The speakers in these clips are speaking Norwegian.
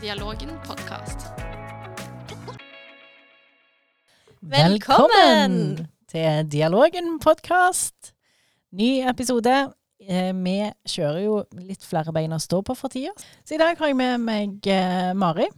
Dialogen podkast. Velkommen til Dialogen podkast. Ny episode. Eh, Vi kjører jo litt flere bein å stå på for tida. Så i dag har jeg med meg eh, Mari.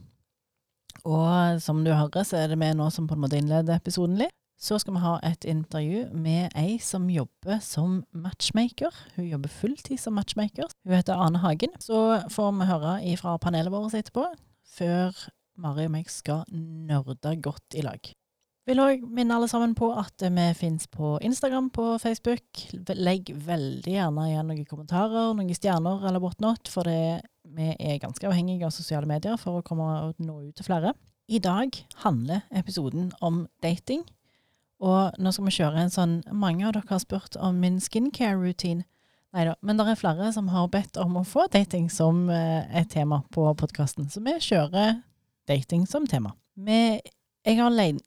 Og som du hører, så er det vi nå som på en måte innleder episoden litt. Så skal vi ha et intervju med ei som jobber som matchmaker. Hun jobber fulltid som matchmaker. Hun heter Ane Hagen. Så får vi høre fra panelet vårt etterpå, før Mari og meg skal nerde godt i lag. Vil òg minne alle sammen på at vi fins på Instagram, på Facebook. Legg veldig gjerne igjen noen kommentarer, noen stjerner eller whatnot, for det, vi er ganske avhengige av sosiale medier for å komme og nå ut til flere. I dag handler episoden om dating. Og nå skal vi kjøre en sånn Mange av dere har spurt om min skincare-routine. Nei da, men det er flere som har bedt om å få dating som eh, et tema på podkasten. Så vi kjører dating som tema. Vi, jeg har leid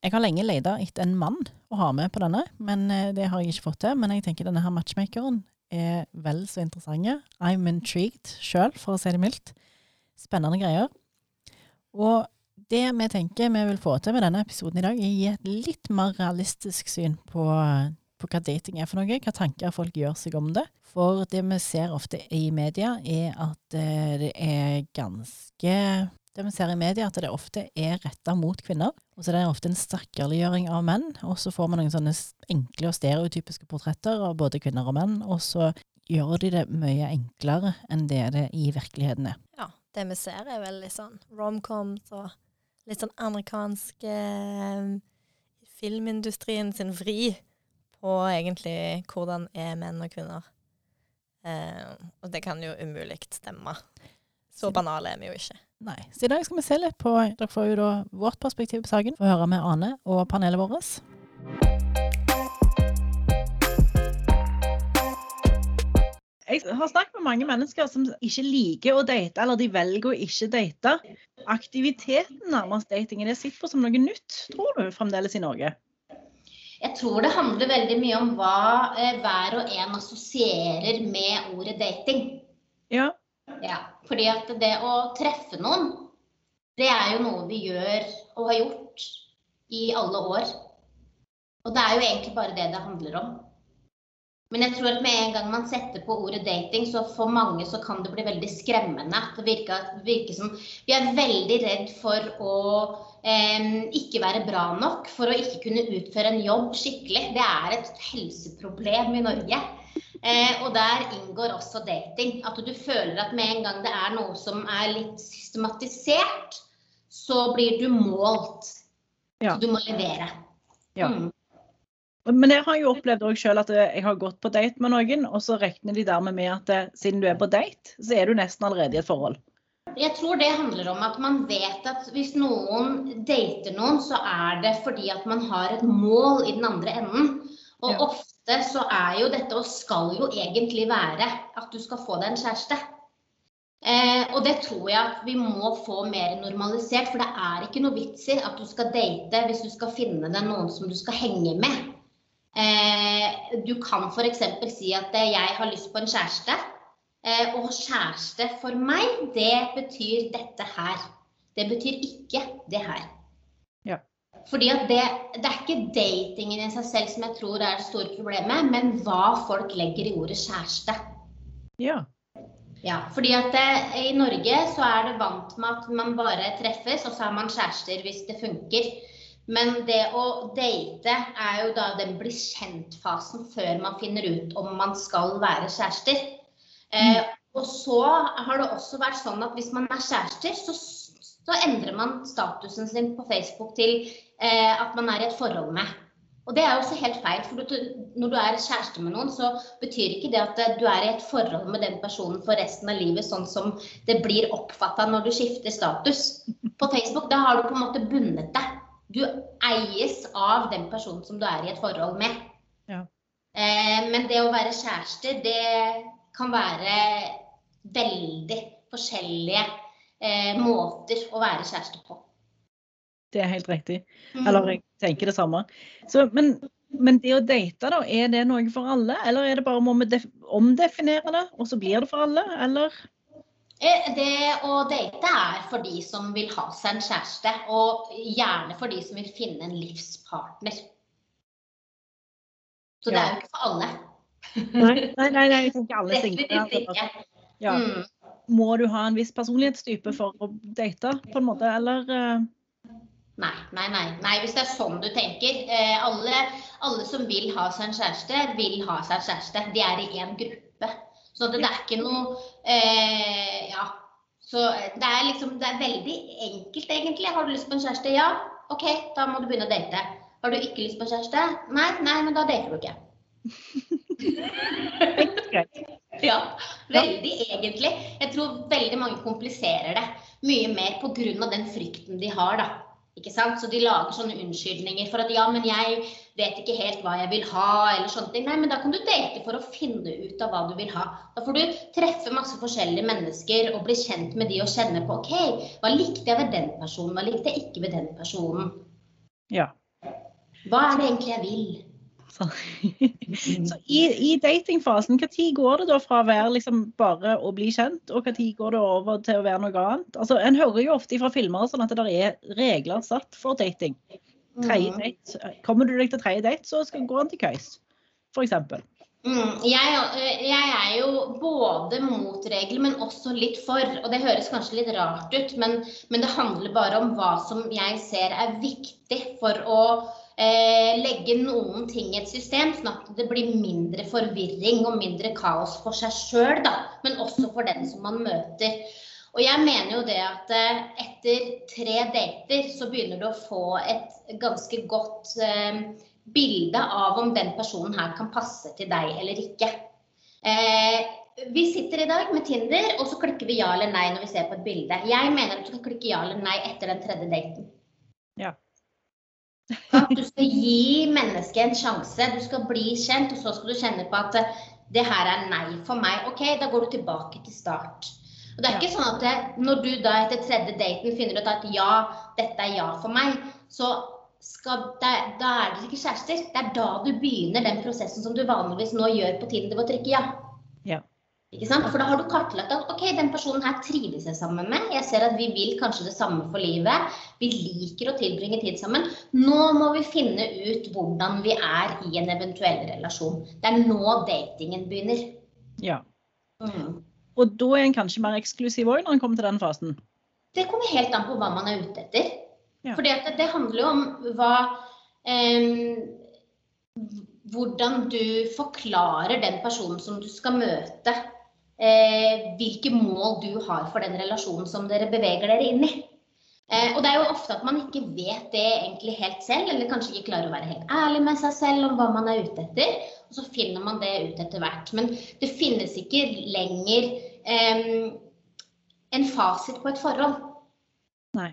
jeg har lenge leita etter en mann å ha med på denne, men eh, det har jeg ikke fått til. Men jeg tenker denne her matchmakeren er vel så interessant. I'm intrigued sjøl, for å si det mildt. Spennende greier. Og det vi tenker vi vil få til med denne episoden i dag, er å gi et litt mer realistisk syn på, på hva dating er for noe, hva tanker folk gjør seg om det. For det vi ser ofte i media, er at eh, det er ganske det vi ser i media, at det ofte er retta mot kvinner. Og så er det ofte en stakkarliggjøring av menn. Og så får man noen sånne enkle og stereotypiske portretter av både kvinner og menn. Og så gjør de det mye enklere enn det det i virkeligheten er. Ja, det vi ser er veldig sånn romcoms og litt sånn amerikansk eh, filmindustrien sin vri på egentlig hvordan er menn og kvinner. Eh, og det kan jo umulig stemme. Så banale er vi jo ikke. Nei. Så i dag skal vi se litt på Dere får jo da vårt perspektiv på saken. Få høre med Ane og panelet vårt. Jeg har snakket med mange mennesker som ikke liker å date, eller de velger å ikke date. Aktiviteten nærmest dating, er det sett på som noe nytt, tror du, fremdeles i Norge? Jeg tror det handler veldig mye om hva eh, hver og en assosierer med ordet dating. Ja. Ja, fordi at det å treffe noen, det er jo noe vi gjør og har gjort i alle år. Og det er jo egentlig bare det det handler om. Men jeg tror at med en gang man setter på ordet dating, så for mange så kan det bli veldig skremmende. Det virker, det virker som Vi er veldig redd for å eh, ikke være bra nok, for å ikke kunne utføre en jobb skikkelig. Det er et helseproblem i Norge. Eh, og der inngår også dating. At du føler at med en gang det er noe som er litt systematisert, så blir du målt. Ja. Så du må levere. Ja. Mm. Men jeg har jo opplevd også selv at jeg har gått på date med noen, og så regner de dermed med at eh, siden du er på date, så er du nesten allerede i et forhold. Jeg tror det handler om at man vet at hvis noen dater noen, så er det fordi at man har et mål i den andre enden. Og Ja. ofte så er jo dette, og skal jo egentlig være, at du skal få deg en kjæreste. Eh, og det tror jeg at vi må få mer normalisert, for det er ikke noe vits i at du skal date hvis du skal finne deg noen som du skal henge med. Eh, du kan f.eks. si at eh, jeg har lyst på en kjæreste. Eh, og kjæreste for meg, det betyr dette her. Det betyr ikke det her. Ja. Fordi at det, det er ikke datingen i seg selv som jeg tror er det store problemet, men hva folk legger i ordet kjæreste. Ja. Ja, fordi at det, I Norge så er det vant med at man bare treffes, og så er man kjærester hvis det funker. Men det å date er jo da den bli kjent-fasen før man finner ut om man skal være kjærester. Eh, og så har det også vært sånn at hvis man er kjærester, så, så endrer man statusen sin på Facebook til eh, at man er i et forhold med. Og det er jo også helt feil. For du, når du er kjæreste med noen, så betyr ikke det at du er i et forhold med den personen for resten av livet, sånn som det blir oppfatta når du skifter status. På Facebook da har du på en måte bundet deg. Du eies av den personen som du er i et forhold med. Ja. Eh, men det å være kjærester, det kan være veldig forskjellige eh, måter å være kjæreste på. Det er helt riktig. Mm. Eller jeg tenker det samme. Så, men, men det å date, da, er det noe for alle? Eller er det bare må vi omdefinere det, og så blir det for alle? Eller? Eh, Det å date er for de som vil ha seg en kjæreste, og gjerne for de som vil finne en livspartner. Så det er jo ikke for alle. Nei, nei, nei, nei ikke alle single. Altså. Ja. Mm. Må du ha en viss personlighetstype for å date, på en måte, eller eh, Nei, nei, nei, nei. Hvis det er sånn du tenker. Eh, alle, alle som vil ha seg en kjæreste, vil ha seg en kjæreste. De er i én gruppe. Så det, det er ikke noe eh, Ja. Så det er liksom Det er veldig enkelt, egentlig. Har du lyst på en kjæreste? Ja. OK, da må du begynne å date. Har du ikke lyst på en kjæreste? Nei, nei, men da dater du ikke. Ja, veldig egentlig. Jeg tror veldig mange kompliserer det mye mer pga. den frykten de har, da. Ikke sant? Så de lager sånne unnskyldninger for at ja, men jeg vet ikke helt hva jeg vil ha, eller sånne ting. Nei, men da kan du date for å finne ut av hva du vil ha. Da får du treffe masse forskjellige mennesker og bli kjent med de og kjenne på OK, hva likte jeg ved den personen, hva likte jeg ikke ved den personen? Ja. Hva er det egentlig jeg vil? Så, så i, i datingfasen, når går det da fra å være liksom bare å bli kjent, og når går det over til å være noe annet? Altså, En hører jo ofte fra filmer sånn at det er regler satt for dating. Mm. date. Kommer du deg til tredje date, så skal du gå an til køys, f.eks. Mm, jeg, øh, jeg er jo både mot regler, men også litt for. Og det høres kanskje litt rart ut, men, men det handler bare om hva som jeg ser er viktig for å eh, legge noen ting i et system, sånn at det blir mindre forvirring og mindre kaos for seg sjøl, men også for den som man møter. Og jeg mener jo det at eh, etter tre dater så begynner du å få et ganske godt eh, bilde av om den personen her kan passe til deg eller ikke. Eh, vi sitter i dag med Tinder, og så klikker vi ja eller nei når vi ser på et bilde. Jeg mener at du skal klikke ja eller nei etter den tredje daten. Ja. At du skal gi mennesket en sjanse. Du skal bli kjent, og så skal du kjenne på at eh, det her er nei for meg. OK, da går du tilbake til start. Og det er ikke sånn at det, når du da etter tredje daten finner ut at ja, dette er ja for meg, så skal det, da er dere ikke kjærester. Det er da du begynner den prosessen som du vanligvis nå gjør på tiden det var å trykke ja. Ikke sant? For da har du kartlagt at ok, den personen her trives jeg sammen med. Jeg ser at vi vil kanskje det samme for livet. Vi liker å tilbringe tid sammen. Nå må vi finne ut hvordan vi er i en eventuell relasjon. Det er nå datingen begynner. Ja. Mm. Og da er en kanskje mer eksklusiv òg når en kommer til den fasen. Det kommer helt an på hva man er ute etter. Ja. For det, det handler jo om hva em, Hvordan du forklarer den personen som du skal møte, eh, hvilke mål du har for den relasjonen som dere beveger dere inn i. Eh, og det er jo ofte at man ikke vet det egentlig helt selv, eller kanskje ikke klarer å være helt ærlig med seg selv om hva man er ute etter. Og så finner man det ut etter hvert. Men det finnes ikke lenger eh, en fasit på et forhold. Nei.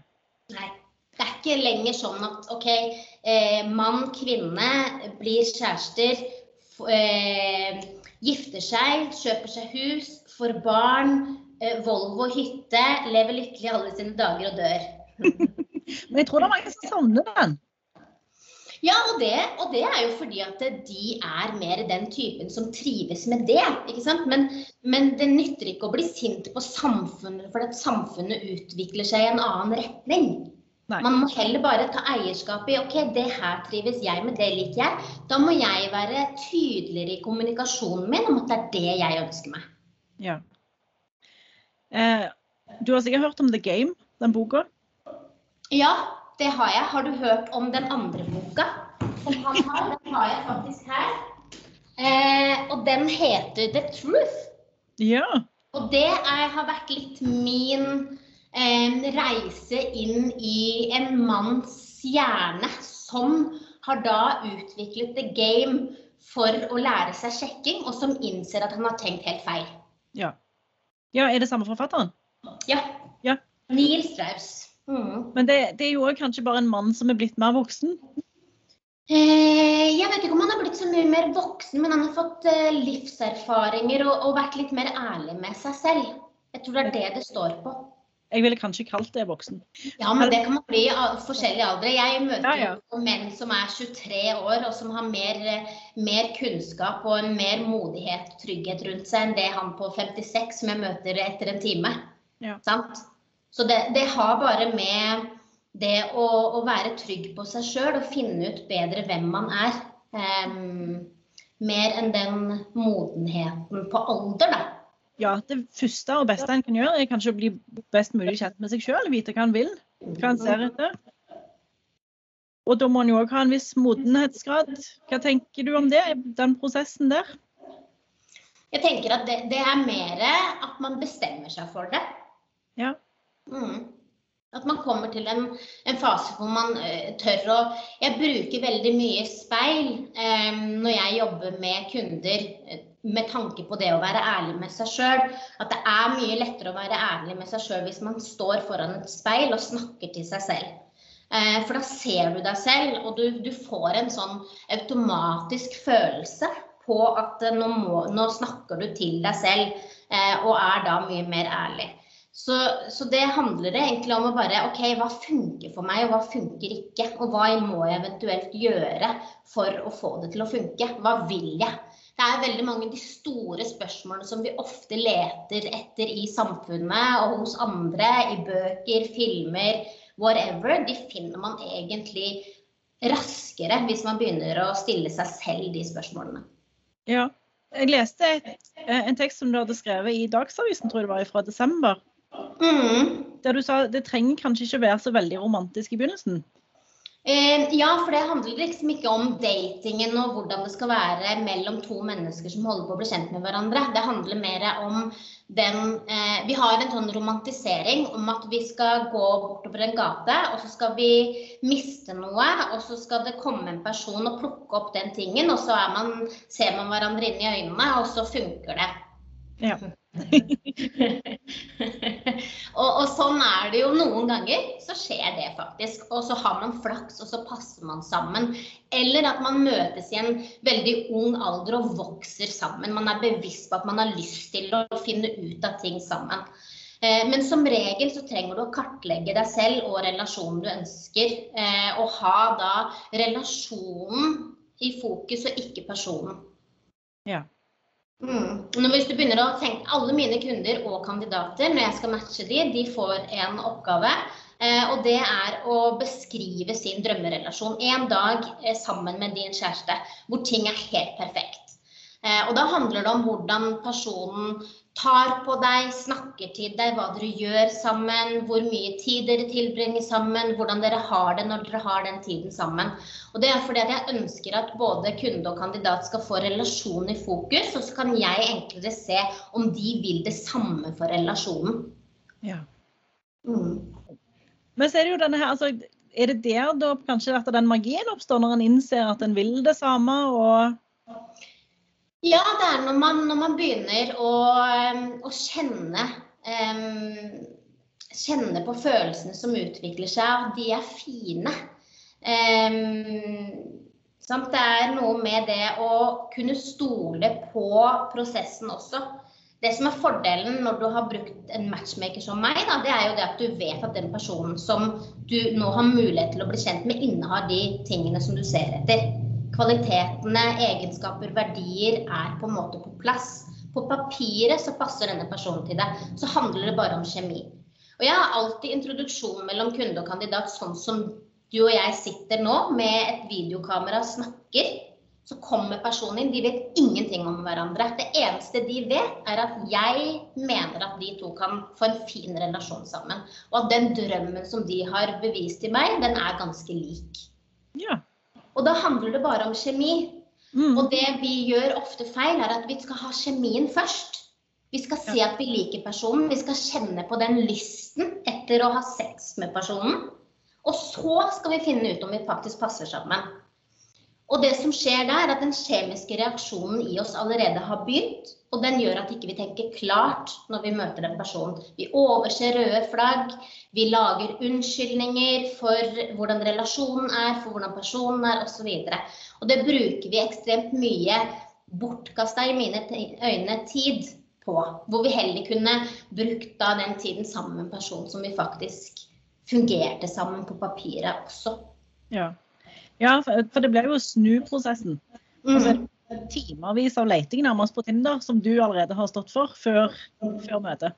Nei. Det er ikke lenger sånn at OK, eh, mann, kvinne blir kjærester, eh, gifter seg, kjøper seg hus, får barn, eh, Volvo hytte, lever lykkelig alle sine dager og dør. Men jeg tror det er mange som savner den. Ja, og det, og det er jo fordi at de er mer den typen som trives med det. ikke sant? Men, men det nytter ikke å bli sint på samfunnet for at samfunnet utvikler seg i en annen retning. Nei. Man må heller bare ta eierskap i ok, det her trives jeg med, det liker jeg. Da må jeg være tydeligere i kommunikasjonen min om at det er det jeg ønsker meg. Ja. Eh, du har sikkert hørt om The Game, den boka? Ja, det har jeg. Har du hørt om den andre boka som han har? Den har jeg faktisk her. Eh, og den heter The Truth. Ja. Og det er, har vært litt min reise inn i en manns hjerne som har da utviklet the game for å lære seg sjekking, og som innser at han har tenkt helt feil. Ja, ja er det samme forfatteren? Ja. Ja. Neil Strauss. Mm. Men det, det er jo kanskje bare en mann som er blitt mer voksen? Eh, jeg vet ikke om han har blitt så mye mer voksen, men han har fått eh, livserfaringer og, og vært litt mer ærlig med seg selv. Jeg tror det er det det står på. Jeg ville kanskje kalt det voksen. Ja, men det kan man bli i forskjellige aldre. Jeg møter Ja, ja. menn som er 23 år, og som har mer, mer kunnskap og en mer modighet og trygghet rundt seg enn det han på 56 som jeg møter etter en time. Ja. Sant? Så det, det har bare med det å, å være trygg på seg sjøl og finne ut bedre hvem man er. Um, mer enn den modenheten på alder, da. Ja, det første og beste en kan gjøre, er kanskje å bli best mulig kjent med seg sjøl. Vite hva en vil, hva en ser etter. Og da må en jo òg ha en viss modenhetsgrad. Hva tenker du om det, den prosessen der? Jeg tenker at det, det er mer at man bestemmer seg for det. Ja. Mm. At man kommer til en, en fase hvor man uh, tør å Jeg bruker veldig mye speil um, når jeg jobber med kunder eh, med tanke på det å være ærlig med seg sjøl. At det er mye lettere å være ærlig med seg sjøl hvis man står foran et speil og snakker til seg selv. Eh, for da ser du deg selv, og du, du får en sånn automatisk følelse på at eh, nå, må, nå snakker du til deg selv, eh, og er da mye mer ærlig. Så, så, det handler det egentlig om å bare OK, hva funker for meg, og hva funker ikke? Og hva må jeg eventuelt gjøre for å få det til å funke? Hva vil jeg? Det er veldig mange av de store spørsmålene som vi ofte leter etter i samfunnet og hos andre, i bøker, filmer, whatever. De finner man egentlig raskere hvis man begynner å stille seg selv de spørsmålene. Ja. Jeg leste et, en tekst som du hadde skrevet i Dagsavisen, tror jeg det var, fra desember. Mm. Der du sa det trenger kanskje ikke være så veldig romantisk i begynnelsen. Eh, ja, for det handler liksom ikke om datingen og hvordan det skal være mellom to mennesker som holder på å bli kjent med hverandre. Det handler mer om den eh, Vi har en sånn romantisering om at vi skal gå bortover en gate, og så skal vi miste noe, og så skal det komme en person og plukke opp den tingen, og så man, ser man hverandre inn i øynene, og så funker det. Ja. Og, og, sånn er det jo noen ganger. Så skjer det faktisk. Og så har man flaks, og så passer man sammen. Eller at man møtes i en veldig ung alder og vokser sammen. Man er bevisst på at man har lyst til å finne ut av ting sammen. Eh, men som regel så trenger du å kartlegge deg selv og relasjonen du ønsker. Eh, og ha da relasjonen i fokus og ikke personen. Ja. Mm. Hvis du begynner å tenke, Alle mine kunder og kandidater når jeg skal matche de, de får en oppgave. Eh, og det er å beskrive sin drømmerelasjon. En dag eh, sammen med din kjæreste hvor ting er helt perfekt. Eh, og da handler det om hvordan personen tar på deg, snakker til deg, hva dere gjør sammen, hvor mye tid dere tilbringer sammen, hvordan dere har det når dere har den tiden sammen. Og Det er fordi jeg ønsker at både kunde og kandidat skal få relasjon i fokus, og så kan jeg enklere se om de vil det samme for relasjonen. Ja. Mm. Men så er det jo denne her, altså, er det der da kanskje at den magien oppstår, når en innser at en vil det samme? og ja, det er når man, når man begynner å, å kjenne um, Kjenne på følelsene som utvikler seg, at de er fine. Um, det er noe med det å kunne stole på prosessen også. Det som er fordelen når du har brukt en matchmaker som meg, da, det er jo det at du vet at den personen som du nå har mulighet til å bli kjent med, innehar de tingene som du ser etter kvalitetene, egenskaper, verdier er på en måte på plass. På papiret så passer denne personen til deg. Så handler det bare om kjemi. Og jeg har alltid introduksjon mellom kunde og kandidat sånn som du og jeg sitter nå med et videokamera og snakker. Så kommer personen inn. De vet ingenting om hverandre. Det eneste de vet, er at jeg mener at de to kan få en fin relasjon sammen. Og at den drømmen som de har bevist til meg, den er ganske lik. Ja. Og da handler det bare om kjemi. Mm. Og det vi gjør ofte feil, er at vi skal ha kjemien først. Vi skal se at vi liker personen, vi skal kjenne på den lysten etter å ha sex med personen. Og så skal vi finne ut om vi faktisk passer sammen. Og det som skjer der, er at den kjemiske reaksjonen i oss allerede har begynt. Og den gjør at ikke vi ikke tenker klart når vi møter den personen. Vi overser røde flagg. Vi lager unnskyldninger for hvordan relasjonen er, for hvordan personen er osv. Og, så og det bruker vi ekstremt mye bortkasta i mine øyne tid på. Hvor vi heller kunne brukt da den tiden sammen med en person som vi faktisk fungerte sammen på papiret også. Ja. Ja, for det blir jo snuprosessen. Altså, timevis av leiting nærmest på Tinder som du allerede har stått for før, før møtet.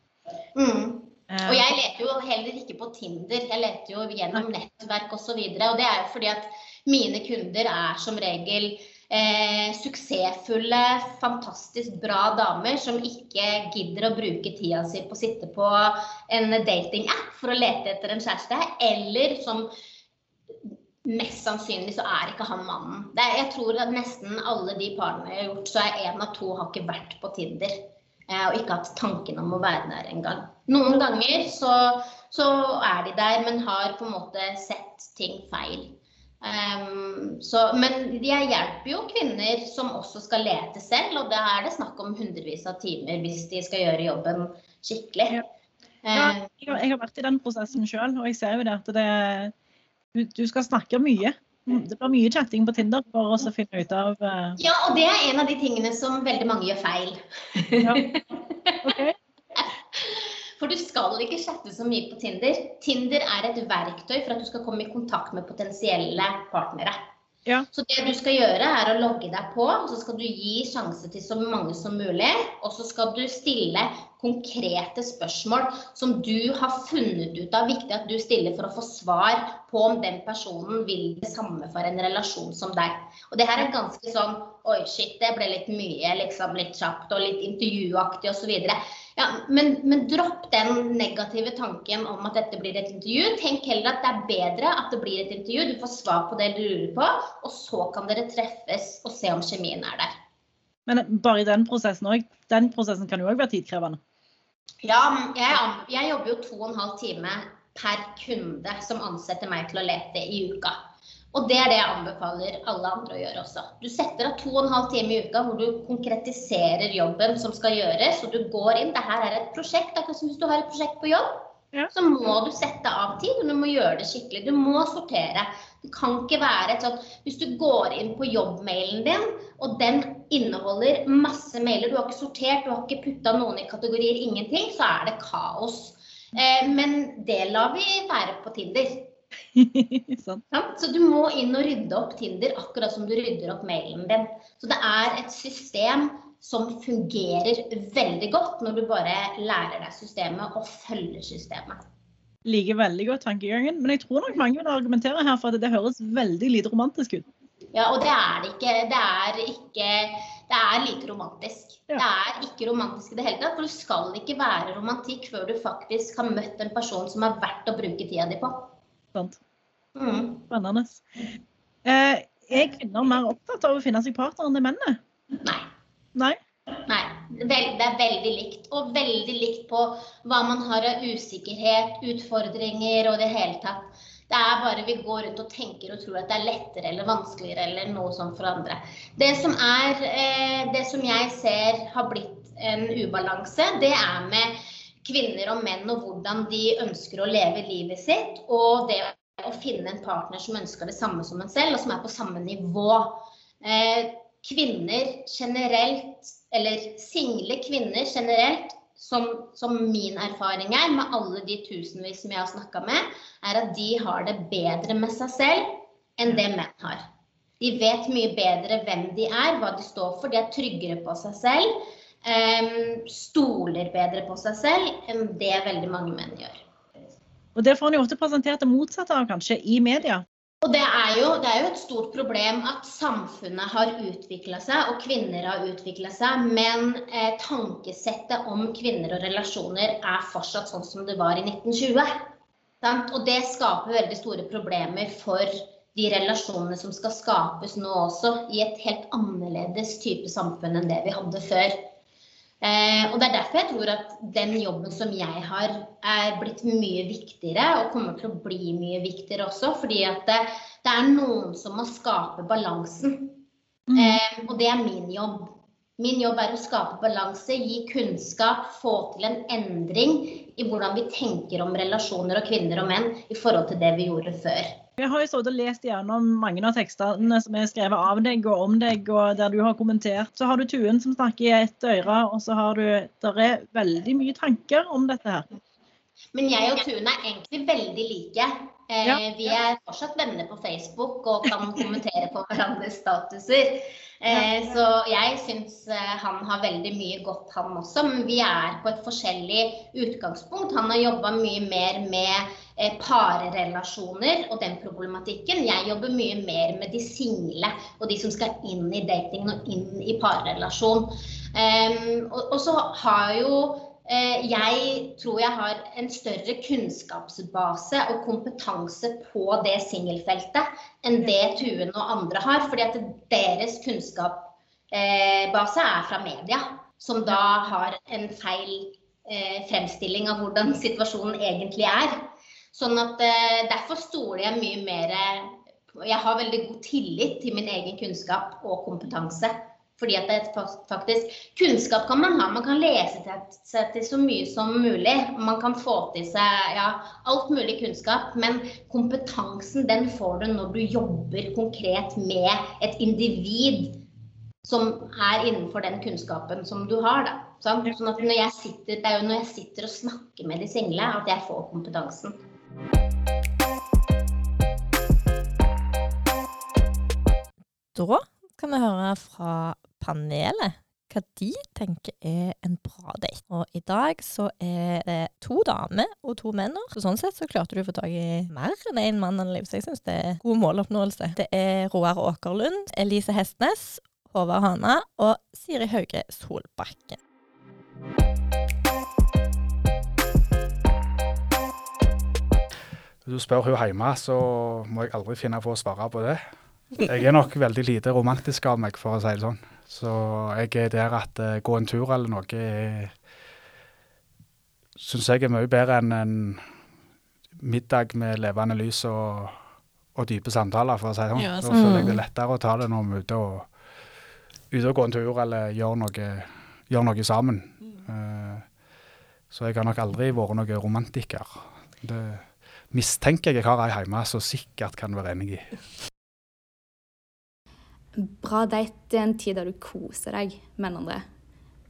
Mm. Eh, Og jeg leter jo heller ikke på Tinder, jeg leter jo gjennom nettverk osv. Og, så og det er jo fordi at mine kunder er som regel eh, suksessfulle, fantastisk bra damer som ikke gidder å bruke tida si på å sitte på en datingapp for å lete etter en kjæreste, eller som mest sannsynlig så er ikke han mannen. Er, jeg tror at nesten alle de parene jeg har gjort, så er én av to har ikke vært på Tinder. Eh, og ikke hatt tanken om å være der engang. Noen ganger så, så, er de der, men har på en måte sett ting feil. Um, så, men jeg hjelper jo kvinner som også skal lete selv, og da er det snakk om hundrevis av timer hvis de skal gjøre jobben skikkelig. Ja. Jeg, har, jeg har vært i den prosessen sjøl, og jeg ser jo det at det, du, du skal snakke mye. Det blir mye chatting på Tinder for oss å finne ut av uh... ja, og det er en av de tingene som veldig mange gjør feil. ja. okay. For du skal ikke chatte så mye på Tinder. Tinder er et verktøy for at du skal komme i kontakt med potensielle partnere. Ja. Så det du skal gjøre, er å logge deg på, og så skal du gi sjanse til så mange som mulig. Og så skal du stille konkrete spørsmål som du har funnet ut av viktig at du stiller for å få svar på om den personen vil det samme for en relasjon som deg. Og det her er ganske sånn Oi, shit, det ble litt mye, liksom litt kjapt og litt intervjuaktig osv. Ja, men, men dropp den negative tanken om at dette blir et intervju. Tenk heller at det er bedre at det blir et intervju. Du får svar på det du lurer på, og så kan dere treffes og se om kjemien er der. Men bare i den prosessen òg. Den prosessen kan jo òg være tidkrevende. Ja, jeg, jeg jobber jo to og en halv time per kunde som ansetter meg til å lete i uka. Og det er det jeg anbefaler alle andre å gjøre også. Du setter av to og en halv time i uka hvor du konkretiserer jobben som skal gjøres, og du går inn. Dette er et prosjekt, akkurat som hvis du har et prosjekt på jobb. Ja. Så må du sette av tid, og du må gjøre det skikkelig. Du må sortere. Det kan ikke være et sånt Hvis du går inn på jobbmailen din, og den inneholder masse mailer, du har ikke sortert, du har ikke putta noen i kategorier, ingenting, så er det kaos. Eh, men det lar vi være på Tinder. sånn. Så du må inn og rydde opp Tinder akkurat som du rydder opp mailen din. Så det er et system som fungerer veldig godt når du bare lærer deg systemet og følger systemet. Liker veldig godt tankegangen, men jeg tror nok mange vil argumentere her for at det høres veldig lite romantisk ut. Ja, og det er det ikke. Det er ikke Det er lite romantisk. Ja. Det er ikke romantisk i det hele tatt. For det skal ikke være romantikk før du faktisk har møtt en person som er verdt å bruke tida di på. Sant? Mm. Spennende. Eh, er kvinner mer opptatt av å finne seg partner enn det mennene? Nei. Nei? Nei, det er veldig likt. Og veldig likt på hva man har av usikkerhet, utfordringer og det hele tatt. Det er bare vi går rundt og tenker og tror at det er lettere eller vanskeligere eller noe sånt for andre. Det som, er, eh, det som jeg ser har blitt en ubalanse, det er med kvinner og menn og hvordan de ønsker å leve livet sitt. Og det å finne en partner som ønsker det samme som en selv, og som er på samme nivå. Eh, kvinner generelt, eller single kvinner generelt, som, som min erfaring er, med alle de tusenvis som jeg har snakka med, er at de har det bedre med seg selv enn det menn har. De vet mye bedre hvem de er, hva de står for. De er tryggere på seg selv. Um, stoler bedre på seg selv enn det veldig mange menn gjør. Og det får en jo ofte presentert det motsatte av, kanskje, i media. Og det er, jo, det er jo et stort problem at samfunnet har utvikla seg, og kvinner har utvikla seg, men eh, tankesettet om kvinner og relasjoner er fortsatt sånn som det var i 1920. Sant? Og det skaper veldig store problemer for de relasjonene som skal skapes nå også, i et helt annerledes type samfunn enn det vi hadde før. Eh, og Det er derfor jeg tror at den jobben som jeg har, er blitt mye viktigere, og kommer til å bli mye viktigere også. Fordi at det, det er noen som må skape balansen. Mm. Eh, og det er min jobb. Min jobb er å skape balanse, gi kunnskap, få til en endring i hvordan vi tenker om relasjoner og kvinner og menn i forhold til det vi gjorde før. Jeg har jo stått og lest gjennom mange av tekstene som er skrevet av deg og om deg, og der du har kommentert. Så har du Tuen som snakker i ett øre, og så har du Der er veldig mye tanker om dette her. Men jeg og Tuen er egentlig veldig like. Eh, Ja. Vi er fortsatt venner på Facebook og kan kommentere på hverandres statuser. Eh, så jeg syns eh, han har veldig mye godt, han også. Men vi er på et forskjellig utgangspunkt. Han har jobba mye mer med parrelasjoner og den problematikken. Jeg jobber mye mer med de single og de som skal inn i dating og inn i parrelasjon. Og, og så har jo eh, jeg tror jeg har en større kunnskapsbase og kompetanse på det singelfeltet enn det Tuen og andre har. Fordi at deres kunnskapsbase er fra media, som da har en feil eh, fremstilling av hvordan situasjonen egentlig er. Sånn at eh, Derfor stoler jeg mye mer Jeg har veldig god tillit til min egen kunnskap og kompetanse. Fordi at det er faktisk Kunnskap kan man ha. Man kan lese seg til så mye som mulig. Man kan få til seg ja, alt mulig kunnskap. Men kompetansen den får du når du jobber konkret med et individ som er innenfor den kunnskapen som du har. Da. Sånn at når jeg sitter, det er jo når jeg sitter og snakker med de single at jeg får kompetansen. Da kan vi høre fra panelet hva de tenker er en bra date. Og i dag så er det to damer og to menn. Så sånn sett så klarte du å få tak i mer enn én mann, enn Liv. Så jeg syns det er god måloppnåelse. Det er Roar Åkerlund, Elise Hestnes, Håvard Hana og Siri Hauge Solbakken. Hvis du spør hun hjemme, så må jeg aldri finne på å svare på det. Jeg er nok veldig lite romantisk av meg, for å si det sånn. Så jeg er der at uh, gå en tur eller noe Syns jeg er mye bedre enn en middag med levende lys og, og dype samtaler, for å si det sånn. Ja, Da føler jeg det er lettere å ta det når vi er ute og, ute og går en tur eller gjør noe, gjør noe sammen. Uh, så jeg har nok aldri vært noen romantiker. Det mistenker jeg har ei hjemme som sikkert kan være enig i. Bra date er en tid der du koser deg med andre.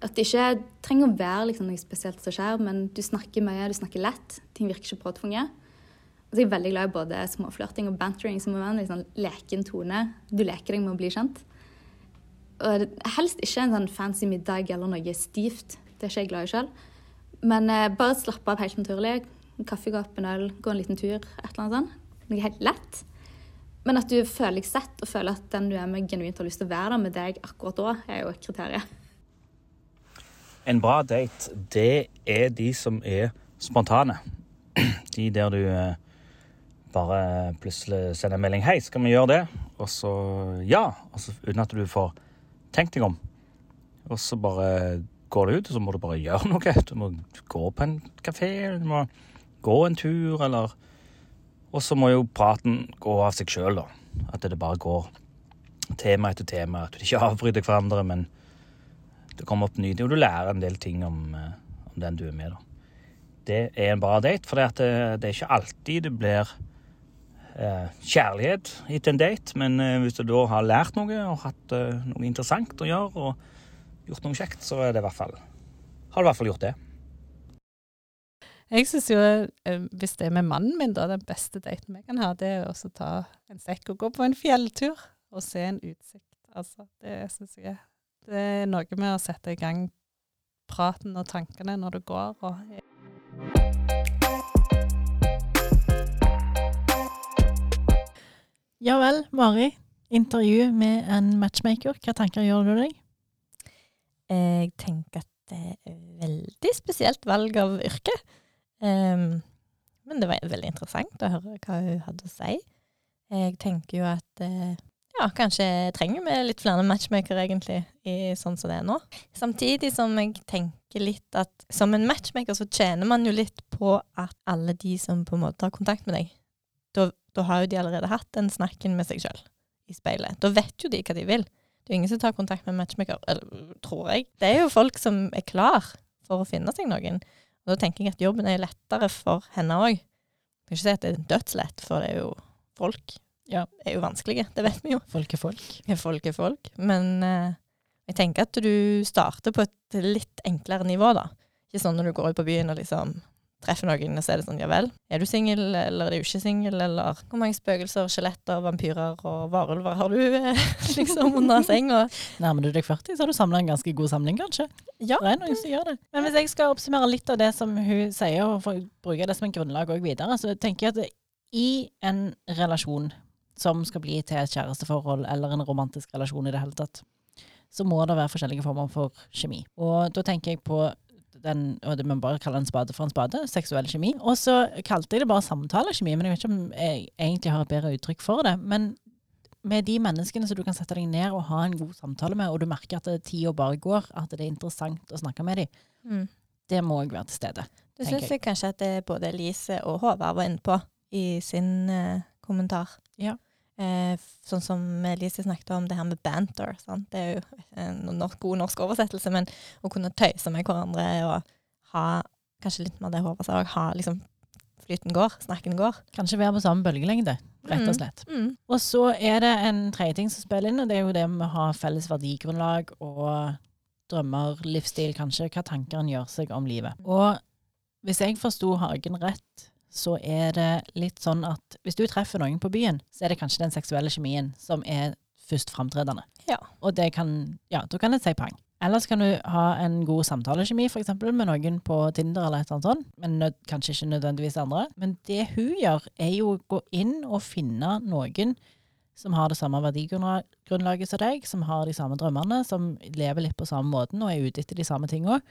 At det ikke trenger å være liksom noe spesielt som skjer, men du snakker mye, du snakker lett. Ting virker ikke påtvunget. Og så er jeg veldig glad i både småflørting og bantering, som må være en liksom, leken tone. Du leker deg med å bli kjent. Og helst ikke en sånn fancy middag eller noe stivt. Det er ikke jeg glad i sjøl. Men eh, bare slappe av helt naturlig. En kaffekopp, en øl, gå en liten tur, et eller annet sånt. Noe helt lett. Men at du føler deg sett, og føler at den du er med, genuint har lyst til å være der med deg akkurat da, er jo et kriterium. En bra date, det er de som er spontane. De der du eh, bare plutselig sender en melding 'Hei, skal vi gjøre det?' Og så ja. Og så, uten at du får tenkt deg om. Og så bare går du ut, og så må du bare gjøre noe. Du må gå på en kafé, du må gå en tur, eller Og så må jo praten gå av seg sjøl, da. At det bare går tema etter tema. At du ikke avbryter hverandre, men det kommer opp nye ting, og du lærer en del ting om, eh, om den du er med. da. Det er en bra date, for det, det, det er ikke alltid det blir eh, kjærlighet etter en date, men eh, hvis du da har lært noe og hatt eh, noe interessant å gjøre og gjort noe kjekt, så er det i hvert fall, har du i hvert fall gjort det. Jeg syns jo, eh, hvis det er med mannen min, da, den beste daten vi kan ha, det er å ta en sekk og gå på en fjelltur og se en utsikt. Altså, det syns jeg er Det er noe med å sette i gang praten og tankene når du går. Og ja vel, Mari. Intervju med en matchmaker. Hva tanker gjør du deg? Jeg tenker at det er veldig spesielt valg av yrke. Ehm, men det var veldig interessant å høre hva hun hadde å si. Jeg tenker jo at uh, ja, kanskje trenger vi litt flere matchmakere egentlig, i sånn som det er nå. Samtidig som jeg tenker litt at som en matchmaker så tjener man jo litt på at alle de som på en måte har kontakt med deg, da har jo de allerede hatt den snakken med seg sjøl i speilet. Da vet jo de hva de vil. Det er jo ingen som tar kontakt med matchmaker, eller tror jeg. Det er jo folk som er klar for å finne seg noen. Da tenker jeg at jobben er lettere for henne òg. Jeg kan ikke si at det er dødslett, for det er jo folk. Ja. er jo vanskelige, det vet vi jo. Folk er folk. Folk er folk. Men eh, jeg tenker at du starter på et litt enklere nivå, da. Ikke sånn når du går ut på byen og liksom treffer noen, og så er det sånn ja vel, er du singel, eller er du ikke singel, eller hvor mange spøkelser, skjeletter, vampyrer og varulver har du eh, liksom under senga? Nærmer du deg 40, så har du samla en ganske god samling, kanskje. Ja. Det er noen som gjør det. Men hvis jeg skal oppsummere litt av det som hun sier, og bruke det som en grunnlag òg videre, så tenker jeg at i en relasjon som skal bli til et kjæresteforhold eller en romantisk relasjon i det hele tatt, så må det være forskjellige former for kjemi. Og da tenker jeg på den, og det må bare kalle en spade for en spade, seksuell kjemi. Og så kalte jeg det bare samtalekjemi, men jeg vet ikke om jeg egentlig har et bedre uttrykk for det. Men med de menneskene som du kan sette deg ned og ha en god samtale med, og du merker at tida bare går, at det er interessant å snakke med dem, Mm. det må òg være til stede. Tenker syns kanskje at det både Elise og Håvard var inne på i sin uh, kommentar. Ja. Eh, sånn som Lise snakket om det her med banter. Sant? Det er jo en norsk, god norsk oversettelse, men å kunne tøyse med hverandre og ha kanskje litt mer det håpet seg ha liksom flyten går, snakken går. Kanskje være på samme bølgelengde, rett og Mm. slett. Mm. Og så er det en tredje ting som spiller inn, og det er jo det med å ha felles verdigrunnlag og drømmer, livsstil, kanskje, hva tanker en gjør seg om livet. Og hvis jeg forsto Hagen rett, så er det litt sånn at hvis du treffer noen på byen, så er det kanskje den seksuelle kjemien som er først framtredende. Ja. Og det kan, ja, da kan det si pang. Ellers kan du ha en god samtalekjemi for eksempel med noen på Tinder eller et eller annet sånt, men kanskje ikke nødvendigvis andre. Men det hun gjør, er jo å gå inn og finne noen som har det samme verdigrunnlaget som deg, som har de samme drømmene, som lever litt på samme måten og er ute etter de samme tinga.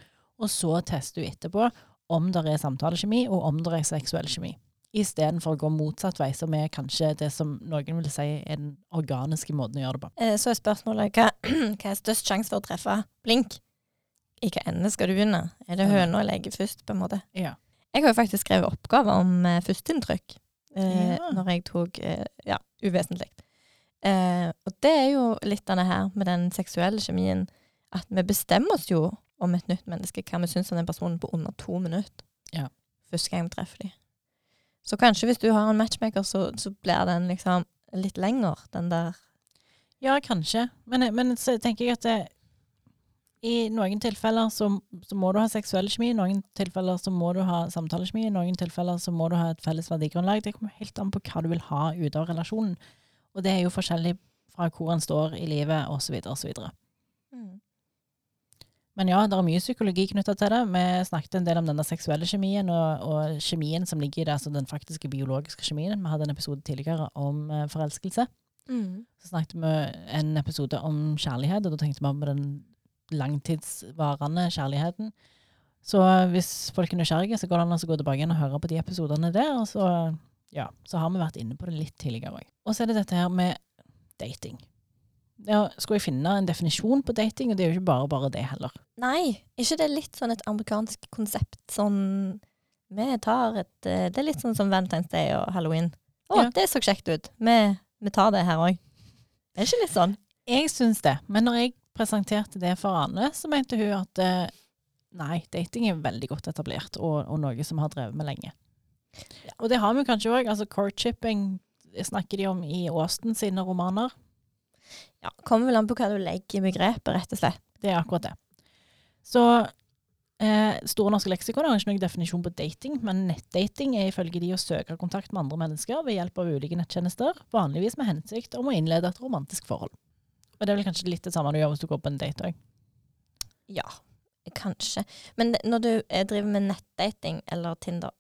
Og så tester du etterpå om det er samtalekjemi, og om det er seksuell kjemi. Istedenfor å gå motsatt vei, som er kanskje det som noen vil si er den organiske måten å gjøre det på. Eh, så er spørsmålet hva, hva er størst sjanse for å treffe blink? I hva ende skal du begynne? Er det høna eller egget først, på en måte? Ja. Jeg har jo faktisk skrevet oppgave om eh, førsteinntrykk eh, Ja. når jeg tok eh, Ja, uvesentlig. Eh, og det er jo litt av det her med den seksuelle kjemien, at vi bestemmer oss jo om et nytt menneske, hva vi syns om den personen på under to minutter. Ja. Første gang vi treffer dem. Så kanskje hvis du har en matchmaker, så, så blir den liksom litt lenger, den der Ja, kanskje. Men, men så tenker jeg at det, i noen tilfeller så, så må du ha seksuell kjemi, i noen tilfeller så må du ha samtalekjemi, i noen tilfeller så må du ha et felles verdigrunnlag. Det kommer helt an på hva du vil ha ut av relasjonen. Og det er jo forskjellig fra hvor en står i livet, osv., osv. Men ja, det er mye psykologi knytta til det. Vi snakket en del om denne seksuelle kjemien og, og kjemien som ligger i det, altså den faktiske biologiske kjemien. Vi hadde en episode tidligere om eh, forelskelse. Så snakket vi en episode om kjærlighet, og da tenkte vi på den langtidsvarende kjærligheten. Så hvis folk er nysgjerrige, så går det an å gå tilbake igjen og høre på de episodene der. Og så, ja, så har vi vært inne på det litt tidligere òg. Og så er det dette her med dating. Ja, skulle jeg finne en definisjon på dating, og det er jo ikke bare bare det heller. Nei, ikke det er litt sånn et amerikansk konsept sånn Vi tar et eh, Det er litt sånn som Valentine's Day og Halloween. Å, Ja. det så kjekt ut. Vi, vi tar det her òg. Er det ikke litt sånn? Jeg syns det, men når jeg presenterte det for Ane, så mente hun at eh, nei, dating er veldig godt etablert, og, og noe som har drevet med lenge. Og det har vi kanskje òg. Altså courtshipping snakker de om i Austen sine romaner. Ja, Kommer vel an på hva du legger i begrepet, rett og slett. Det er akkurat det. Så eh, Store norske leksikon har ikke noen definisjon på dating, men nettdating er ifølge de å søke kontakt med andre mennesker ved hjelp av ulike nettjenester, vanligvis med hensikt om å innlede et romantisk forhold. Og det er vel kanskje litt det samme du gjør hvis du går på en date òg. Ja, kanskje. Men når du eh, driver med nettdating eller Tinder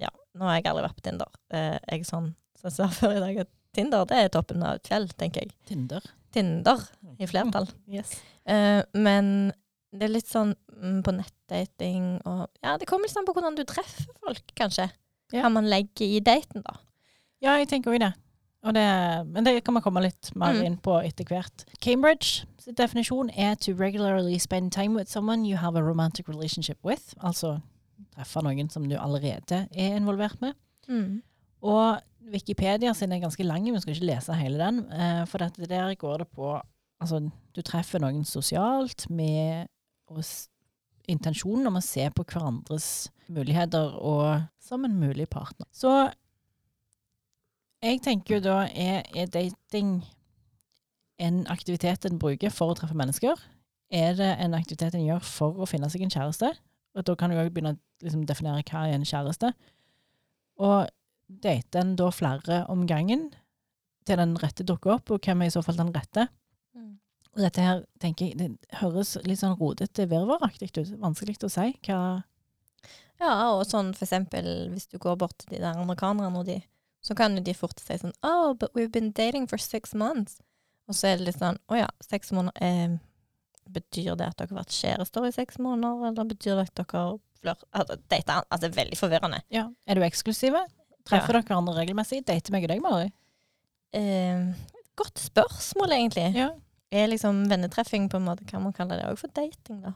Ja, nå har jeg aldri vært på Tinder. Eh, jeg er sånn som jeg sa før i dag, at Tinder det er toppen av et fjell, tenker jeg. Tinder. Tinder i flertall. Yes. Uh, men det er litt sånn mm, på nettdating og Ja, det kommer litt an på hvordan du treffer folk, kanskje. Ja. Hva man legger i daten, da. Ja, jeg tenker òg det. Det. Men det kan man komme litt mer Mm. inn på etter hvert. Cambridge sin definisjon er to regularly spend time with someone you have a romantic relationship with. Altså treffe noen som du allerede er involvert med. Og Wikipedia sin er ganske lang, vi skal ikke lese hele den. eh, For dette der går det på Altså, du treffer noen sosialt med intensjonen om å se på hverandres muligheter og som en mulig partner. Så jeg tenker jo da, er, er dating en aktivitet en bruker for å treffe mennesker? Er det en aktivitet en gjør for å finne seg en kjæreste? Og da kan du òg begynne å liksom, definere hva er en kjæreste. Og date en da flere om gangen til den rette dukker opp, og hvem er i så fall den rette. Mm. Og dette her tenker jeg, det høres litt sånn rodete, virvaraktig ut. Vanskelig å si hva Ja, og sånn for eksempel hvis du går bort til de der amerikanerne og de, så kan jo de fort si sånn Oh, but we've been dating for six months. Og så er det litt sånn Å ja, seks måneder eh, Betyr det at dere har vært kjærester i seks måneder, eller betyr det at dere flør... Altså, date, altså, veldig forvirrende. Ja. Er du eksklusive? Treffer dere hverandre regelmessig? Dater meg og deg, Mari? Eh, godt spørsmål, egentlig. Ja. Er liksom vennetreffing på en måte, kan man kalle det òg for dating, da?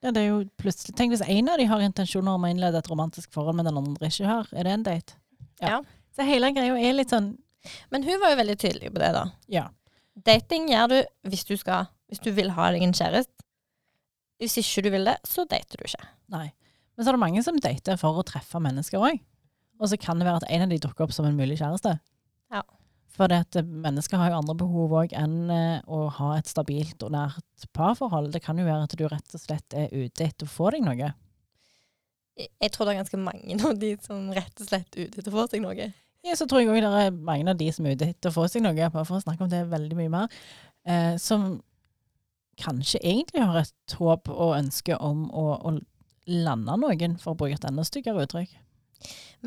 ja. Det er jo plutselig Tenk hvis en av de har intensjoner om å innlede et romantisk forhold, men den andre ikke har. Er det en date? Ja. Så hele greia er litt sånn Men hun var jo veldig tydelig på det, da. Ja. Dating gjør du hvis du skal Hvis du vil ha deg en kjæreste. Hvis ikke du vil det, så dater du ikke. Nei. Men så er det mange som dater for å treffe mennesker òg. Og så kan det være at en av de dukker opp som en mulig kjæreste. Ja. For at mennesker har jo andre behov òg enn eh, å ha et stabilt og nært parforhold. Det kan jo være at du rett og slett er ute etter å få deg noe. Jeg- Jeg tror det er ganske mange av de som rett og slett er ute etter å få seg noe. Ja, så tror jeg òg det er mange av de som er ute etter å få seg noe, bare for å snakke om det veldig mye mer, eh, som kanskje egentlig har et håp og ønske om å, å lande noen, for å bruke et enda styggere uttrykk.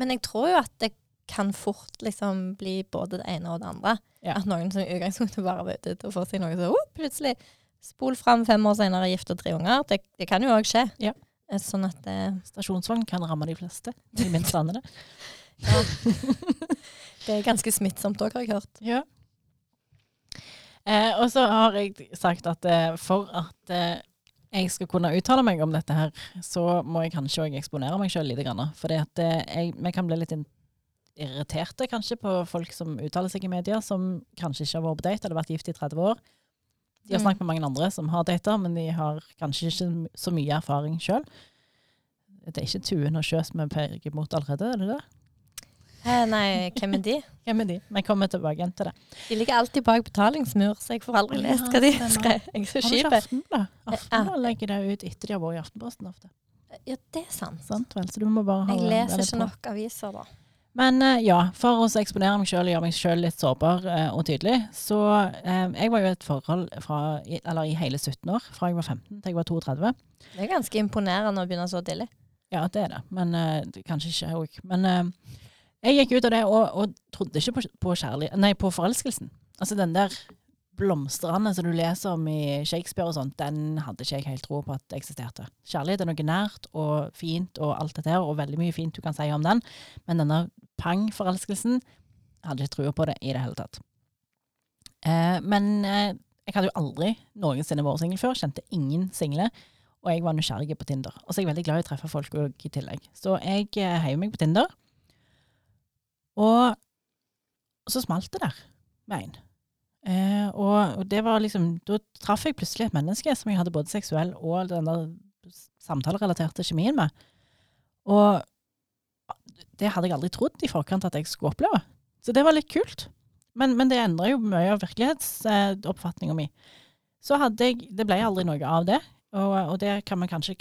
Men jeg tror jo at det kan fort liksom bli både det ene og det andre. Ja. At noen som i utgangspunktet bare var ute etter å få seg noe, så oh, plutselig spol fram fem år senere gift og tre unger. Det, det kan jo òg skje. Ja. Eh, Sånn at det Stasjonsvogn kan ramme de fleste, De minst landene. det er ganske smittsomt òg, har jeg hørt. Ja. Eh, og så har jeg sagt at eh, for at eh, jeg skal kunne uttale meg om dette her, så må jeg kanskje òg eksponere meg sjøl lite Grann, at eh, vi kan bli litt irriterte kanskje på folk som uttaler seg i media, som kanskje ikke har vært på date eller vært gift i 30 år. De har Mm. snakket med mange andre som har data, men de har kanskje ikke så mye erfaring sjøl. Det er ikke Tuen og Sjøs vi er peker mot allerede, er det det? Eh, nei, hvem er de? Hvem er de? Vi kommer tilbake igjen til det. De ligger alltid bak betalingsmur, så jeg får aldri lest hva de skrev. Jeg er så Har du ikke kjip. Aftenbladet Aftenblad legger det ut etter de har vært i Aftenposten ofte. Ja, det er sant. Sant vel? Så du må bare ha Jeg leser ikke på. nok aviser, da. Men eh, ja, for å eksponere meg sjøl og gjøre meg sjøl litt sårbar eh, og tydelig, så eh, Jeg var jo i et forhold fra, i, eller i hele 17 år, fra jeg var 15 til jeg var 32. Det er ganske imponerende å begynne så tidlig. Ja, det er det, men eh, kanskje ikke òg. Men eh, jeg gikk ut av det og, og trodde ikke på, på Nei, på forelskelsen. Altså den der blomstrende som du leser om i Shakespeare og sånt, den hadde ikke jeg helt tro på at eksisterte. Kjærlighet er noe nært og fint og alt dette her, og veldig mye fint du kan si om den, men denne pang-forelskelsen hadde ikke trua på det i det hele tatt. Eh, men eh, jeg hadde jo aldri noensinne vært singel før, kjente ingen single, og jeg var nysgjerrig på Tinder. Og så er jeg veldig glad i å treffe folk i tillegg. Så jeg eh, heiv meg på Tinder, og så smalt det der med en. Eh, og, og det var liksom, da traff jeg plutselig et menneske som jeg hadde både seksuell og den der samtalerelaterte kjemien med. Og det hadde jeg aldri trodd i forkant at jeg skulle oppleve. Så det var litt kult. Men, men det endra jo mye av virkelighetsoppfatninga mi. Så hadde jeg Det ble aldri noe av det. Og, og det kan man kanskje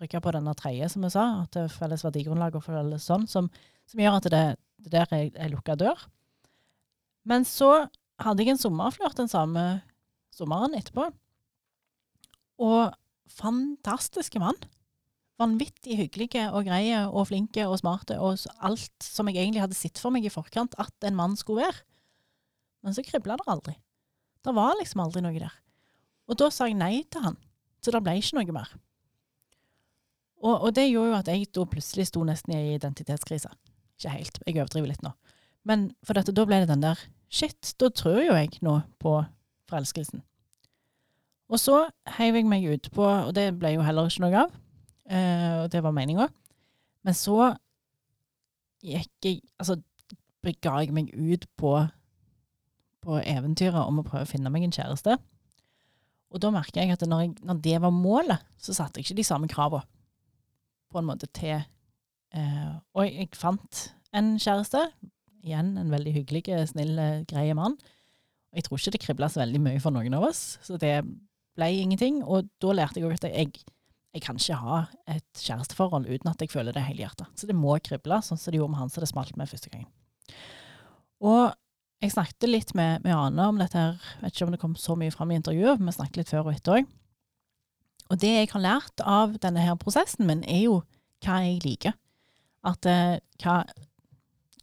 trykke på denne tredje, som jeg sa, at det er felles verdigrunnlag og felles sånn, som, som gjør at det, det der er ei lukka dør. Men så hadde jeg en sommerflørt den samme sommeren etterpå. Og fantastiske mann. Vanvittig hyggelige og greie og flinke og smarte og alt som jeg egentlig hadde sett for meg i forkant at en mann skulle være. Men så kribla det aldri. Det var liksom aldri noe der. Og da sa jeg nei til han. Så det ble ikke noe mer. Og, og det gjorde jo at jeg da plutselig sto nesten i identitetskrise. Ikke helt, jeg overdriver litt nå. Men for dette, da ble det den der Shit, da tror jo jeg nå på forelskelsen. Og så heiv jeg meg ut på, og det ble jo heller ikke noe av, eh, og det var meninga. Men så gikk jeg Altså ga jeg meg ut på, på eventyret om å prøve å finne meg en kjæreste. Og da merker jeg at når, jeg, når det var målet, så satte jeg ikke de samme kravene på en måte til eh, Og jeg, fant en kjæreste. Igjen en veldig hyggelig, snill, grei greie mann. Og jeg tror ikke det kribla så veldig mye for noen av oss, så det ble ingenting. Og da lærte jeg at jeg, jeg kan ikke ha et kjæresteforhold uten at jeg føler det helhjertet. Så det må krible, sånn som det gjorde med han som det smalt med første gangen. Og jeg snakket litt med, med Ane om dette her, vet ikke om det kom så mye fram i intervjuet, men vi snakket litt før og etter òg. Og det jeg har lært av denne her prosessen min, er jo hva jeg liker. At eh, hva,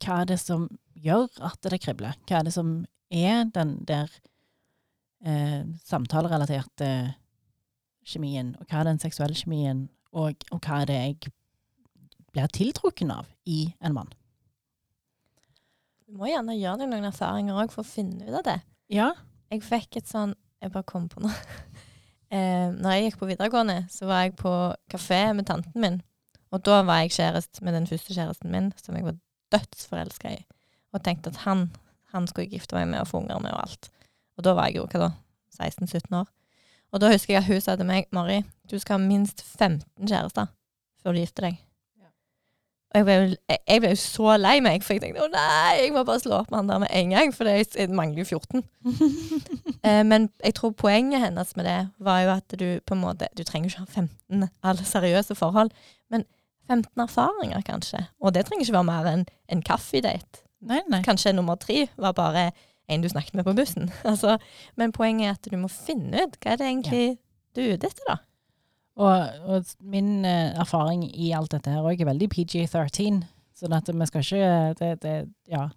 hva er det som gjør at det kribler? Hva er det som er den der eh, samtalerelaterte kjemien, og hva er den seksuelle kjemien, og, og hva er det jeg blir tiltrukken av i en mann? Du må gjerne gjøre deg noen erfaringer òg for å finne ut av det. Ja. Jeg fikk et sånn Jeg bare kom på noe. eh, når jeg gikk på videregående, så var jeg på kafé med tanten min. Og da var jeg kjæreste med den første kjæresten min, som jeg var dødsforelska i. Og tenkte at han, han skulle jeg gifte meg med og få unger med og alt. Og da var jeg jo hva da, 16-17 år. Og da husker jeg at hun sa til meg, Mari, du skal ha minst 15 kjærester før du gifter deg. Og jeg ble, jo- jeg, jeg ble jo så lei meg, for jeg tenkte å nei, jeg må bare slå opp med han der med en gang, for det, jeg mangler jo 14. Eh, men jeg tror poenget hennes med det var jo at du på en måte Du trenger ikke ha 15 alle seriøse forhold, men 15 erfaringer, kanskje. Og det trenger ikke være mer enn en kaffedate. Nei, nei. Kanskje nummer tre var bare en du snakket med på bussen. altså, men poenget er at du må finne ut hva er det egentlig du er ute etter, da. Og, og min eh, erfaring i alt dette her òg er veldig PG-13. Sånn at vi skal ikke det, det, Ja,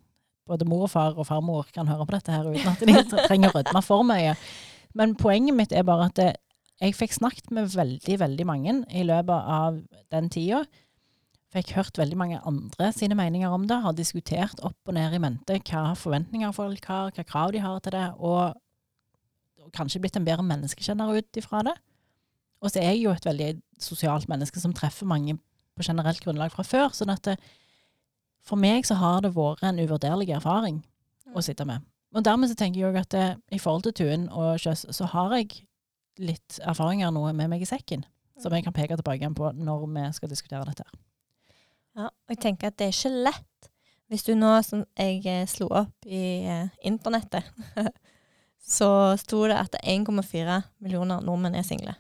både mor og far og farmor kan høre på dette her uten at de trenger å rødme for mye. Men poenget mitt er bare at det, jeg fikk snakket med veldig, veldig mange i løpet av den tida. Fikk hørt veldig mange andre sine meninger om det. Har diskutert opp og ned i mente hva forventninger folk har, hva krav de har til det. Og, og kanskje blitt en bedre menneskekjenner ut ifra det. Og så er jeg jo et veldig sosialt menneske som treffer mange på generelt grunnlag fra før. sånn at det, for meg så har det vært en uvurderlig erfaring å sitte med. Og dermed så tenker jeg òg at det, i forhold til tuen og Kjøs, så har jeg litt erfaringer noe med meg i sekken. Som jeg kan peke tilbake igjen på når vi skal diskutere dette. Ja, og jeg tenker at det er ikke lett. Hvis du nå, som jeg eh, slo opp i eh, internettet, så sto det at 1,4 millioner nordmenn er single.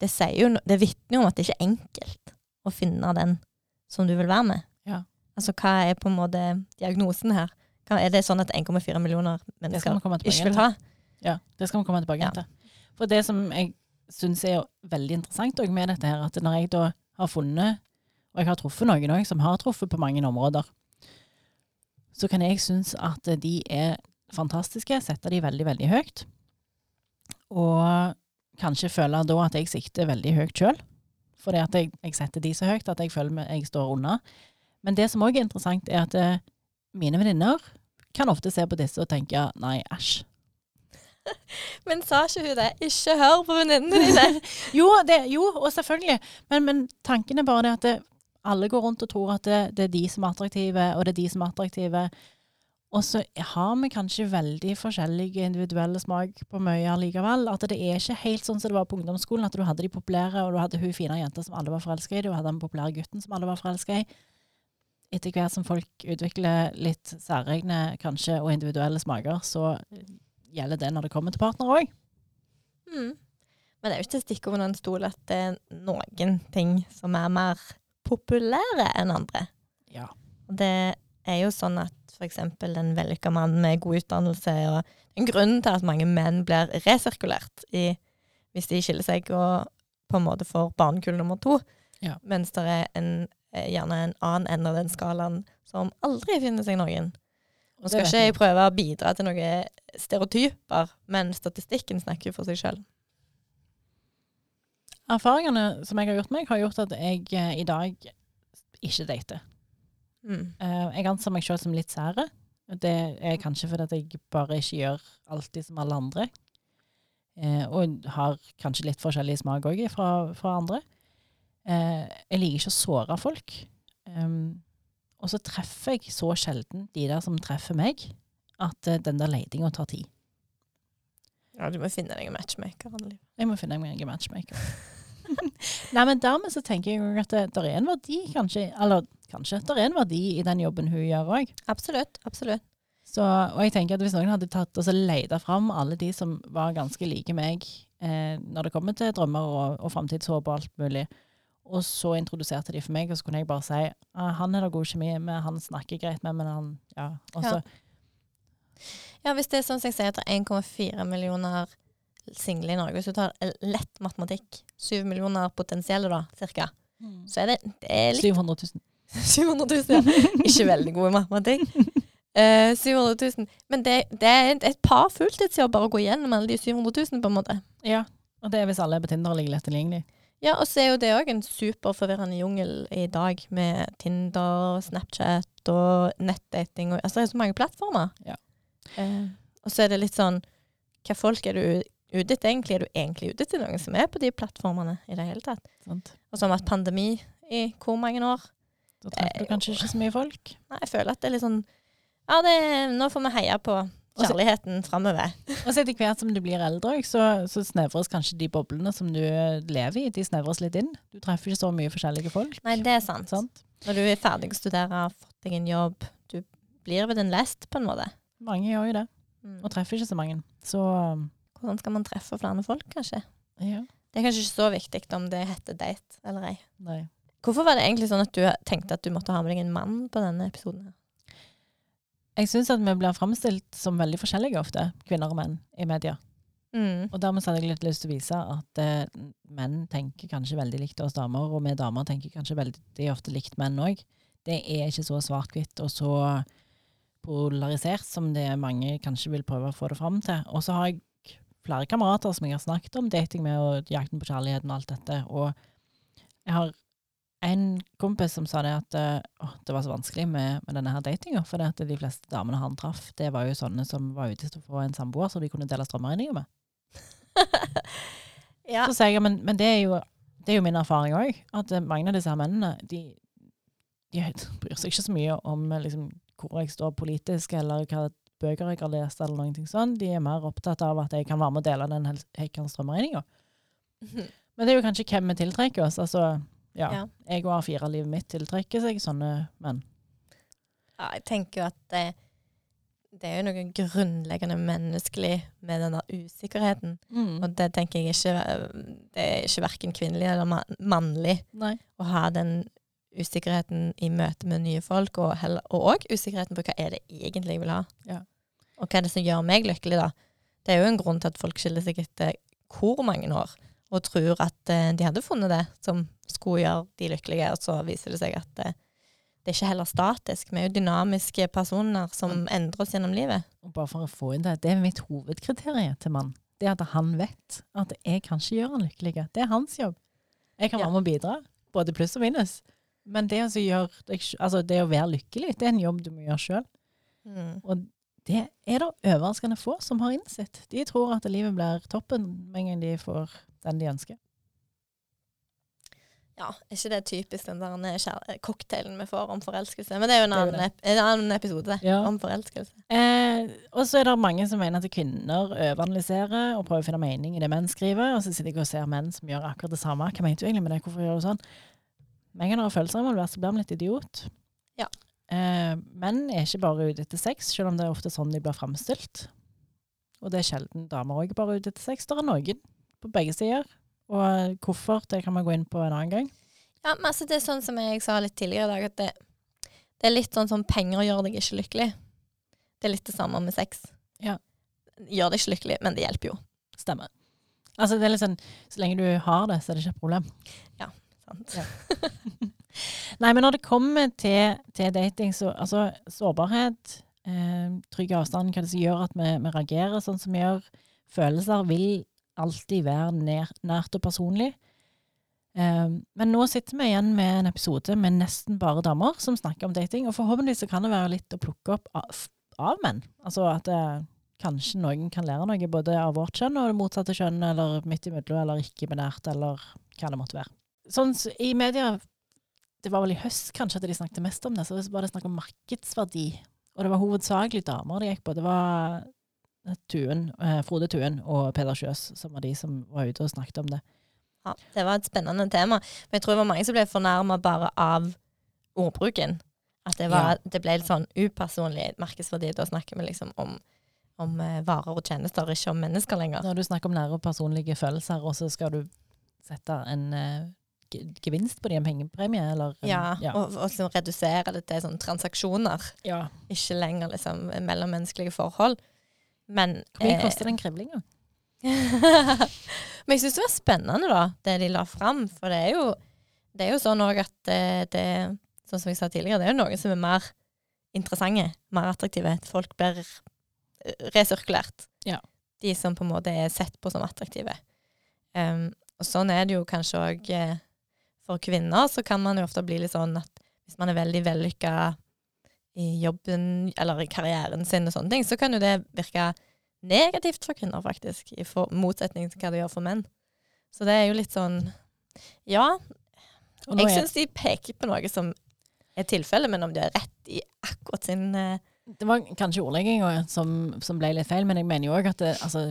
Det, jo, det vitner jo om at det ikke er enkelt å finne den som du vil være med. Ja. Altså hva er på en måte diagnosen her? Hva, er det sånn at 1,4 millioner mennesker ikke vil ha? Ja, det skal vi komme tilbake Ja. til. For det som jeg syns er veldig interessant med dette her, at når jeg da har funnet, og jeg har truffet noen òg som har truffet på mange områder, så kan jeg synes at de er fantastiske, sette de veldig, veldig høyt. Og kanskje føle da at jeg sikter veldig høyt sjøl. Fordi at jeg, jeg setter de så høyt at jeg føler meg, jeg står unna. Men det som òg er interessant, er at eh, mine venninner kan ofte se på disse og tenke nei, æsj. Men sa ikke hun det? Ikke hør på venninnene dine! Jo, det, jo, og selvfølgelig. Men, men tanken er bare det at det, alle går rundt og tror at det, det er de som er attraktive, og det er de som er attraktive. Og så har vi kanskje veldig forskjellige individuelle smak på mye allikevel. At det er ikke helt sånn som det var på ungdomsskolen, at du hadde de populære, og du hadde hun fine jenta som alle var forelska i, du hadde den populære gutten som alle var forelska i. Etter hvert som folk utvikler litt særegne kanskje, og individuelle smaker, så gjelder det når det kommer til partner òg. Mm. Men det er jo ikke til å stikke under en stol at det er noen ting som er mer populære enn andre. Ja. Og det er jo sånn at f.eks. en vellykka mann med god utdannelse og en grunn til at mange menn blir resirkulert i, hvis de skiller seg og på en måte får barnekull nummer to, Ja. mens det er en, eh, gjerne en annen ende av den skalaen som aldri finner seg noen. Nå skal ikke jeg prøve å bidra til noen stereotyper, men statistikken snakker jo for seg sjøl. Erfaringene som jeg har gjort meg, har gjort at jeg eh, i dag ikke dater. Mm. Eh, jeg anser meg selv som litt sære. Det er kanskje fordi at jeg bare ikke gjør alltid som alle andre. Eh, og har kanskje litt forskjellig smak òg fra, fra andre. Eh, jeg liker ikke å såre folk. Um, og så treffer jeg så sjelden de der som treffer meg, at eh, den der letinga tar tid. Ja, du må finne deg en matchmaker. Anneli. Jeg må finne meg en matchmaker. Nei, men dermed så tenker jeg jo at det der er en verdi, kanskje. Eller kanskje, det er en verdi i den jobben hun gjør òg. Absolutt. absolutt. Så, og jeg tenker at hvis noen hadde tatt og så leita fram alle de som var ganske like meg eh, når det kommer til drømmer og, og framtidshåp og alt mulig, og så introduserte de for meg, og så kunne jeg bare si ah, han er det god kjemi med, han snakker greit med, men han Ja. Så, Ja, hvis det er sånn som jeg sier, at det er 1,4 millioner single i Norge, hvis du tar lett matematikk, 7 millioner potensielle da, cirka, så er det, det er litt 700 000. 700 000, ja. Ikke veldig god i matematikk. Uh, 700 000. Men det, det er et, et par fulltidsjobber å gå gjennom alle de 700 000, på en måte. Ja. Og det er hvis alle er på Tinder og ligger lett tilgjengelig. Ja, og så er jo det òg en superforvirrende jungel i dag, med Tinder, Snapchat og nettdating og Altså, det er så mange plattformer. Ja. Eh, og så er det litt sånn Hva folk er du ute etter, egentlig? Er du egentlig ute etter noen som er på de plattformene i det hele tatt? Sant? Og så har vi hatt pandemi i hvor mange år? Da treffer du kanskje ikke så mye folk. Nei, jeg føler at det er litt sånn Ja, det, nå får vi heie på kjærligheten framover. Og så etter hvert som du blir eldre, så, så snevres kanskje de boblene som du lever i, de snevres litt inn. Du treffer ikke så mye forskjellige folk. Nei, det er sant. Sant? Når du er ferdig å studere, har fått deg en jobb, du blir ved din lest, på en måte. Mange gjør jo det, Mm. og treffer ikke så mange. Så Hvordan skal man treffe flere folk, kanskje? ja, Det er kanskje ikke så viktig om det heter date eller ei. nei. Hvorfor var det egentlig sånn at du tenkte at du måtte ha med deg en mann på denne episoden? her? Jeg syns at vi blir framstilt som veldig forskjellige ofte, kvinner og menn, i media. Mm. Og dermed hadde jeg litt lyst til å vise at eh, menn tenker kanskje veldig likt oss damer, og vi damer tenker kanskje veldig ofte likt menn òg. Det er ikke så svart-hvitt og så polarisert som det mange kanskje vil prøve å få det fram til. Og så har jeg flere kamerater som jeg har snakket om dating med, og jakten på kjærligheten og alt dette. Og jeg har en kompis som sa det at å, det var så vanskelig med, med denne her datinga, for det at de fleste damene han traff, det var jo sånne som var ute til å få en samboer som de kunne dele strømregninger med. Ja. Så sier jeg, men, men det, er jo, det er jo min erfaring òg, at eh, mange av disse her mennene de, de bryr seg ikke så mye om eh, liksom, hvor jeg står politisk, eller hva bøker jeg har lest, eller noen ting sånn. De er mer opptatt av at jeg kan være med og dele den Heikans strømregninga. Men det er jo kanskje hvem vi tiltrekker oss. Altså, ja, Ja. jeg og A4-livet mitt tiltrekker seg sånne menn. Ja, jeg tenker jo at det, det er jo noe grunnleggende menneskelig med den der usikkerheten. Og det tenker jeg ikke Det er ikke verken kvinnelig eller mannlig Nei. å ha den usikkerheten i møte med nye folk, og òg usikkerheten på hva er det egentlig jeg vil ha. Ja. Og hva er det som gjør meg lykkelig, da. Det er jo en grunn til at folk skiller seg etter hvor mange år, og tror at eh, de hadde funnet det som skulle gjøre de lykkelige, og så viser det seg at det, det er ikke heller statisk. Vi er jo dynamiske personer som endrer oss gjennom livet. Og bare for å få inn det, det er mitt hovedkriterium til mann. Det er at han vet at jeg kan ikke gjøre han lykkelig. Det er hans jobb. Jeg kan Ja. være med å bidra, både pluss og minus. Men det, å gjør, altså det å være lykkelig, det er en jobb du må gjøre sjøl. Mm. Og det er det overraskende få som har innsett. De tror at livet blir toppen med en gang de får den de ønsker. Ja, er ikke det typisk den der cocktailen vi får om forelskelse? Men det er jo en Det annen, ep en annen episode Ja. om forelskelse. Eh, og så er det mange som mener at kvinner overanalyserer og prøver å finne mening i det menn skriver. Og så sitter jeg og ser menn som gjør akkurat det samme. Hva mente du egentlig med det? Hvorfor gjør du sånn? Gang det er følelser involvert, så blir man litt idiot. Ja. Eh, menn er ikke bare ute etter sex, selv om det er ofte sånn de blir framstilt. Og det er sjelden damer òg bare ute etter sex. Det er noen på begge sider. Og hvorfor, det kan vi gå inn på en annen gang. Ja, men altså det er sånn som jeg sa litt tidligere i dag, at det, det er litt sånn som penger gjør deg ikke lykkelig. Det er litt det samme med sex. Ja. Gjør deg ikke lykkelig, men det hjelper jo. Stemmer. Altså, det er litt sånn, så lenge du har det, så er det ikke et problem. Ja, Sant? Ja. Nei, men når det kommer til, til dating, så altså sårbarhet, eh, trygg avstand, hva det som gjør at vi, vi reagerer sånn som vi gjør, følelser vil alltid være nær, nært og personlig. Eh, men nå sitter vi igjen med en episode med nesten bare damer som snakker om dating, og forhåpentligvis så kan det være litt å plukke opp av, av menn. Altså at eh, kanskje noen kan lære noe både av vårt kjønn og det motsatte kjønn, eller midt imellom, eller ikke-binært, eller hva det måtte være. Sånn i media det var vel i høst kanskje at de snakket mest om det, så var det snakk om markedsverdi. Og det var hovedsakelig damer de gikk på. Det var Tuen, eh, Frode Tuen og Peder Kjøs som var de som var ute og snakket om det. Ja, det var et spennende tema. Men jeg tror det var mange som ble fornærma bare av ordbruken. At det, var, det ble litt sånn upersonlig markedsverdi. Da snakker vi liksom om, om eh, varer og tjenester, ikke om mennesker lenger. Når du snakker om nære og personlige følelser, og så skal du sette en eh, gevinst på det, en pengepremie, eller Ja, ja. Og, og liksom redusere det til sånn transaksjoner, ja. ikke lenger liksom mellommenneskelige forhold. Men Hvor mye eh, koster den kriblinga? Men jeg syns det var spennende, da, det de la fram. For det er jo, det er jo sånn òg at det, det Sånn som jeg sa tidligere, det er jo noen som er mer interessante, mer attraktive. At folk blir eh, resirkulert. Ja. De som på en måte er sett på som attraktive. Um, og sånn er det jo kanskje òg eh, for kvinner. Så kan man jo ofte bli litt sånn at hvis man er veldig vellykka i jobben eller i karrieren sin og sånne ting, så kan jo det virke negativt for kvinner, faktisk. I for, motsetning til hva det gjør for menn. Så det er jo litt sånn Ja, jeg syns de peker på noe som er tilfellet, men om de har rett i akkurat sin eh, Det var kanskje ordlegginga som, som ble litt feil, men jeg mener jo òg at det, altså,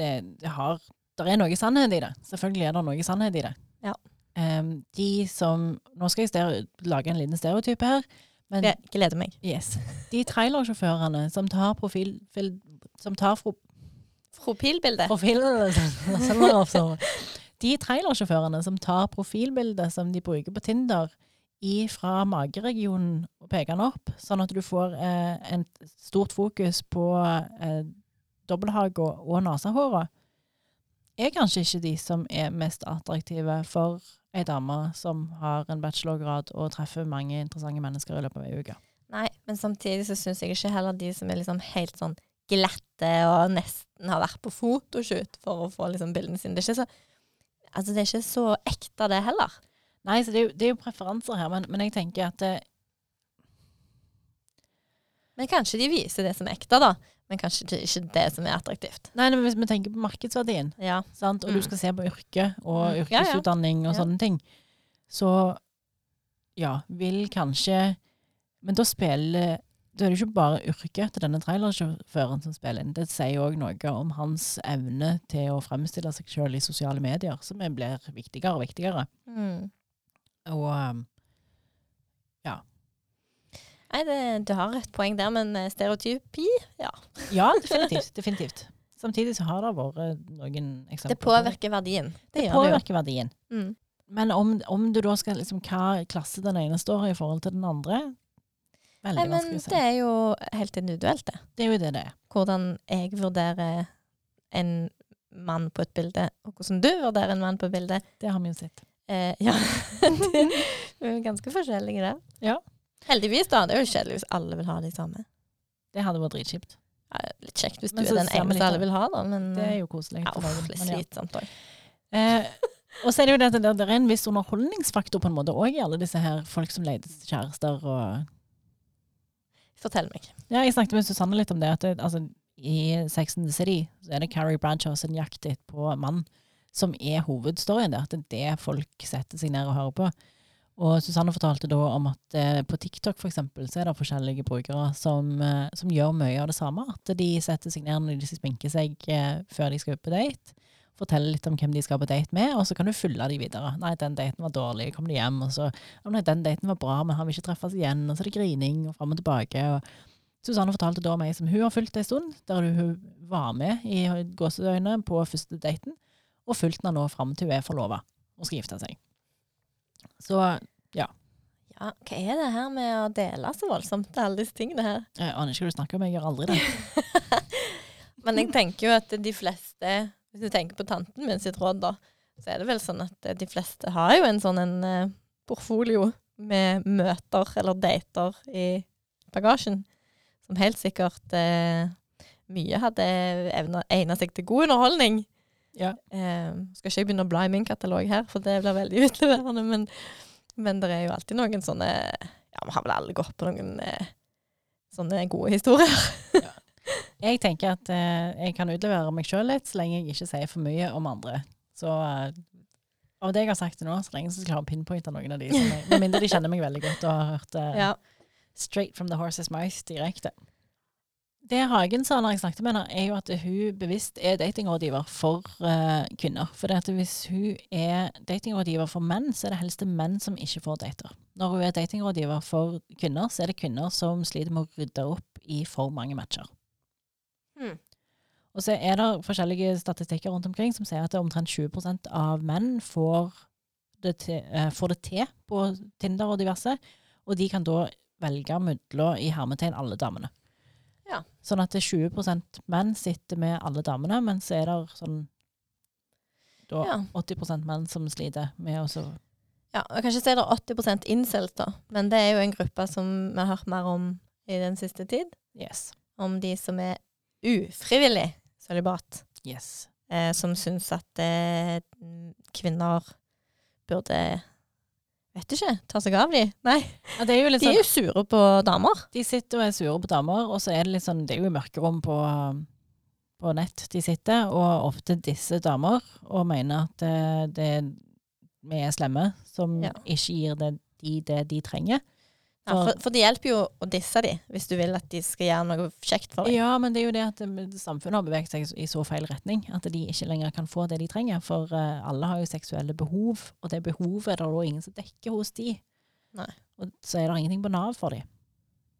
det, det har Det er noe sannhet i det. Selvfølgelig er det noe sannhet i det. Ja. Um, de som Nå skal jeg lage en liten stereotype her. Men Jeg gleder meg. yes, de trailersjåførene som tar profil... Fil, som tar fro, Profilbilde. altså. De trailersjåførene som tar profilbildet som de bruker på Tinder fra mageregionen og peker den opp, sånn at du får eh, en stort fokus på eh, dobbelthaga og, nesehåra, er kanskje ikke de som er mest attraktive for ei dame som har en bachelorgrad og treffer mange interessante mennesker i løpet av ei uke. Nei, men samtidig så syns jeg ikke heller de som er liksom helt sånn glatte og nesten har vært på fotoshoot for å få liksom bildene sine. Det er ikke så, altså det er ikke så ekte, det heller. Nei, så det er jo, det er jo preferanser her, men, men jeg tenker at det Men kanskje de viser det som er ekte, da. Men kanskje det ikke det som er attraktivt. Nei, men hvis vi tenker på markedsverdien, Ja. sant? og Mm. du skal se på yrke og Mm. Yrkesutdanning og sånne ting, så ja, vil kanskje Men da spiller Da er det ikke bare yrket til denne trailersjåføren som spiller inn. Det sier òg noe om hans evne til å fremstille seg sjøl i sosiale medier, som blir viktigere og viktigere. Mm. Og um, Nei, det, du har et poeng der, men eh, stereotypi, ja. ja, definitivt. definitivt. Samtidig så har det vært noen eksempler Det påvirker verdien. Det, Det gjør det påvirker verdien. Mm. Men om, om du da skal liksom Hva klasse den ene står i forhold til den andre? Veldig Nei, men vanskelig å si. det er jo helt individuelt, det. Det er jo det det er. Hvordan jeg vurderer en mann på et bilde, og hvordan du vurderer en mann på et bilde. Det har vi jo sett. Eh, ja, det er ganske forskjellige der. Ja. Heldigvis, da. Det er jo kjedelig hvis alle vil ha de samme. Det hadde vært dritkjipt. Ja, litt kjekt hvis du er den eneste alle vil ha, da. Men Det er jo koselig. ja, uff, litt slitsomt òg. Eh, og så er det jo det at det, er en viss underholdningsfaktor på en måte òg i alle disse her folk som leter kjærester og Fortell meg. Ja, jeg snakket med Susanne litt om det. At det, altså, I Sex and the City så er det Carrie Bradshaw sin jakt på mann som er hovedstoryen der. At det er det folk setter seg ned og hører på. Og Susanne fortalte da om at eh, på TikTok for eksempel, så er det forskjellige brukere som, eh, som gjør mye av det samme. At de setter seg ned når de sminker seg eh, før de skal ut på date. Forteller litt om hvem de skal på date med, og så kan du følge de videre. Nei, den daten var dårlig, kommer de hjem, og så nei, den daten var bra, men han vil ikke treffes igjen. Og så er det grining og fram og tilbake. og Susanne fortalte da meg som hun har fulgt en stund, der hun var med i gåseøyne på første daten, og fulgt henne nå fram til hun er forlova og skal gifte seg. Så Ja, ja. hva er det her med å dele så voldsomt alle disse tingene her? jeg aner ikke hva du snakker om, jeg gjør aldri det. Men jeg tenker jo at de fleste, hvis du tenker på tanten min sitt råd, da, så er det vel sånn at de fleste har jo en sånn en eh, portfolio med møter eller dater i bagasjen, som helt sikkert eh, mye hadde egna seg til god underholdning. Ja. Eh, skal ikke jeg begynne å bla i min katalog her, for det blir veldig utleverende, men, men det er jo alltid noen sånne Ja, vi har vel alle gått på noen eh, sånne gode historier. Jeg tenker at eh, jeg kan utlevere meg sjøl litt, så lenge jeg ikke sier for mye om andre. Så eh, av det jeg har sagt til nå, så lenge jeg klarer å pinpointe noen av de, som jeg, med mindre de kjenner meg veldig godt og har hørt eh, Ja. straight from the horse's mouth direkte. Det Hagen sa når jeg snakket med henne, er jo at hun bevisst er datingrådgiver for uh, kvinner. For hvis hun er datingrådgiver for menn, så er det helst menn som ikke får dater. Når hun er datingrådgiver for kvinner, så er det kvinner som sliter med å rydde opp i for mange matcher. Hmm. Og så er det forskjellige statistikker rundt omkring som sier at omtrent 20% av menn får det, til, uh, får det til på Tinder og diverse, og de kan da velge mellom i hermetegn alle damene. Ja. Sånn at det er 20 menn sitter med alle damene, men så er det sånn da Ja. 80% menn som sliter med å Ja, jeg kan ikke si det er 80 incels, da, men det er jo en gruppe som vi har hørt mer om i den siste tid. Yes. Om de som er ufrivillig sølibat. Yes. Eh, som syns at eh, kvinner burde Vet ikke. Ta seg av de. Nei. Ja, det er De sånn er jo sure på damer. De sitter og er sure på damer, og så er det litt sånn Det er jo mørkerom på, på nett de sitter, og ofte disse damer, og mener at det, det, vi er slemme, som Ja. ikke gir det, de det de trenger. Ja, for, for det hjelper jo å disse de, hvis du vil at de skal gjøre noe kjekt for deg. Ja, men det er jo det at samfunnet har beveget seg i så feil retning at de ikke lenger kan få det de trenger. For eh, alle har jo seksuelle behov, og det behovet er det da ingen som dekker hos de. Nei. Og så er det ingenting på Nav for de.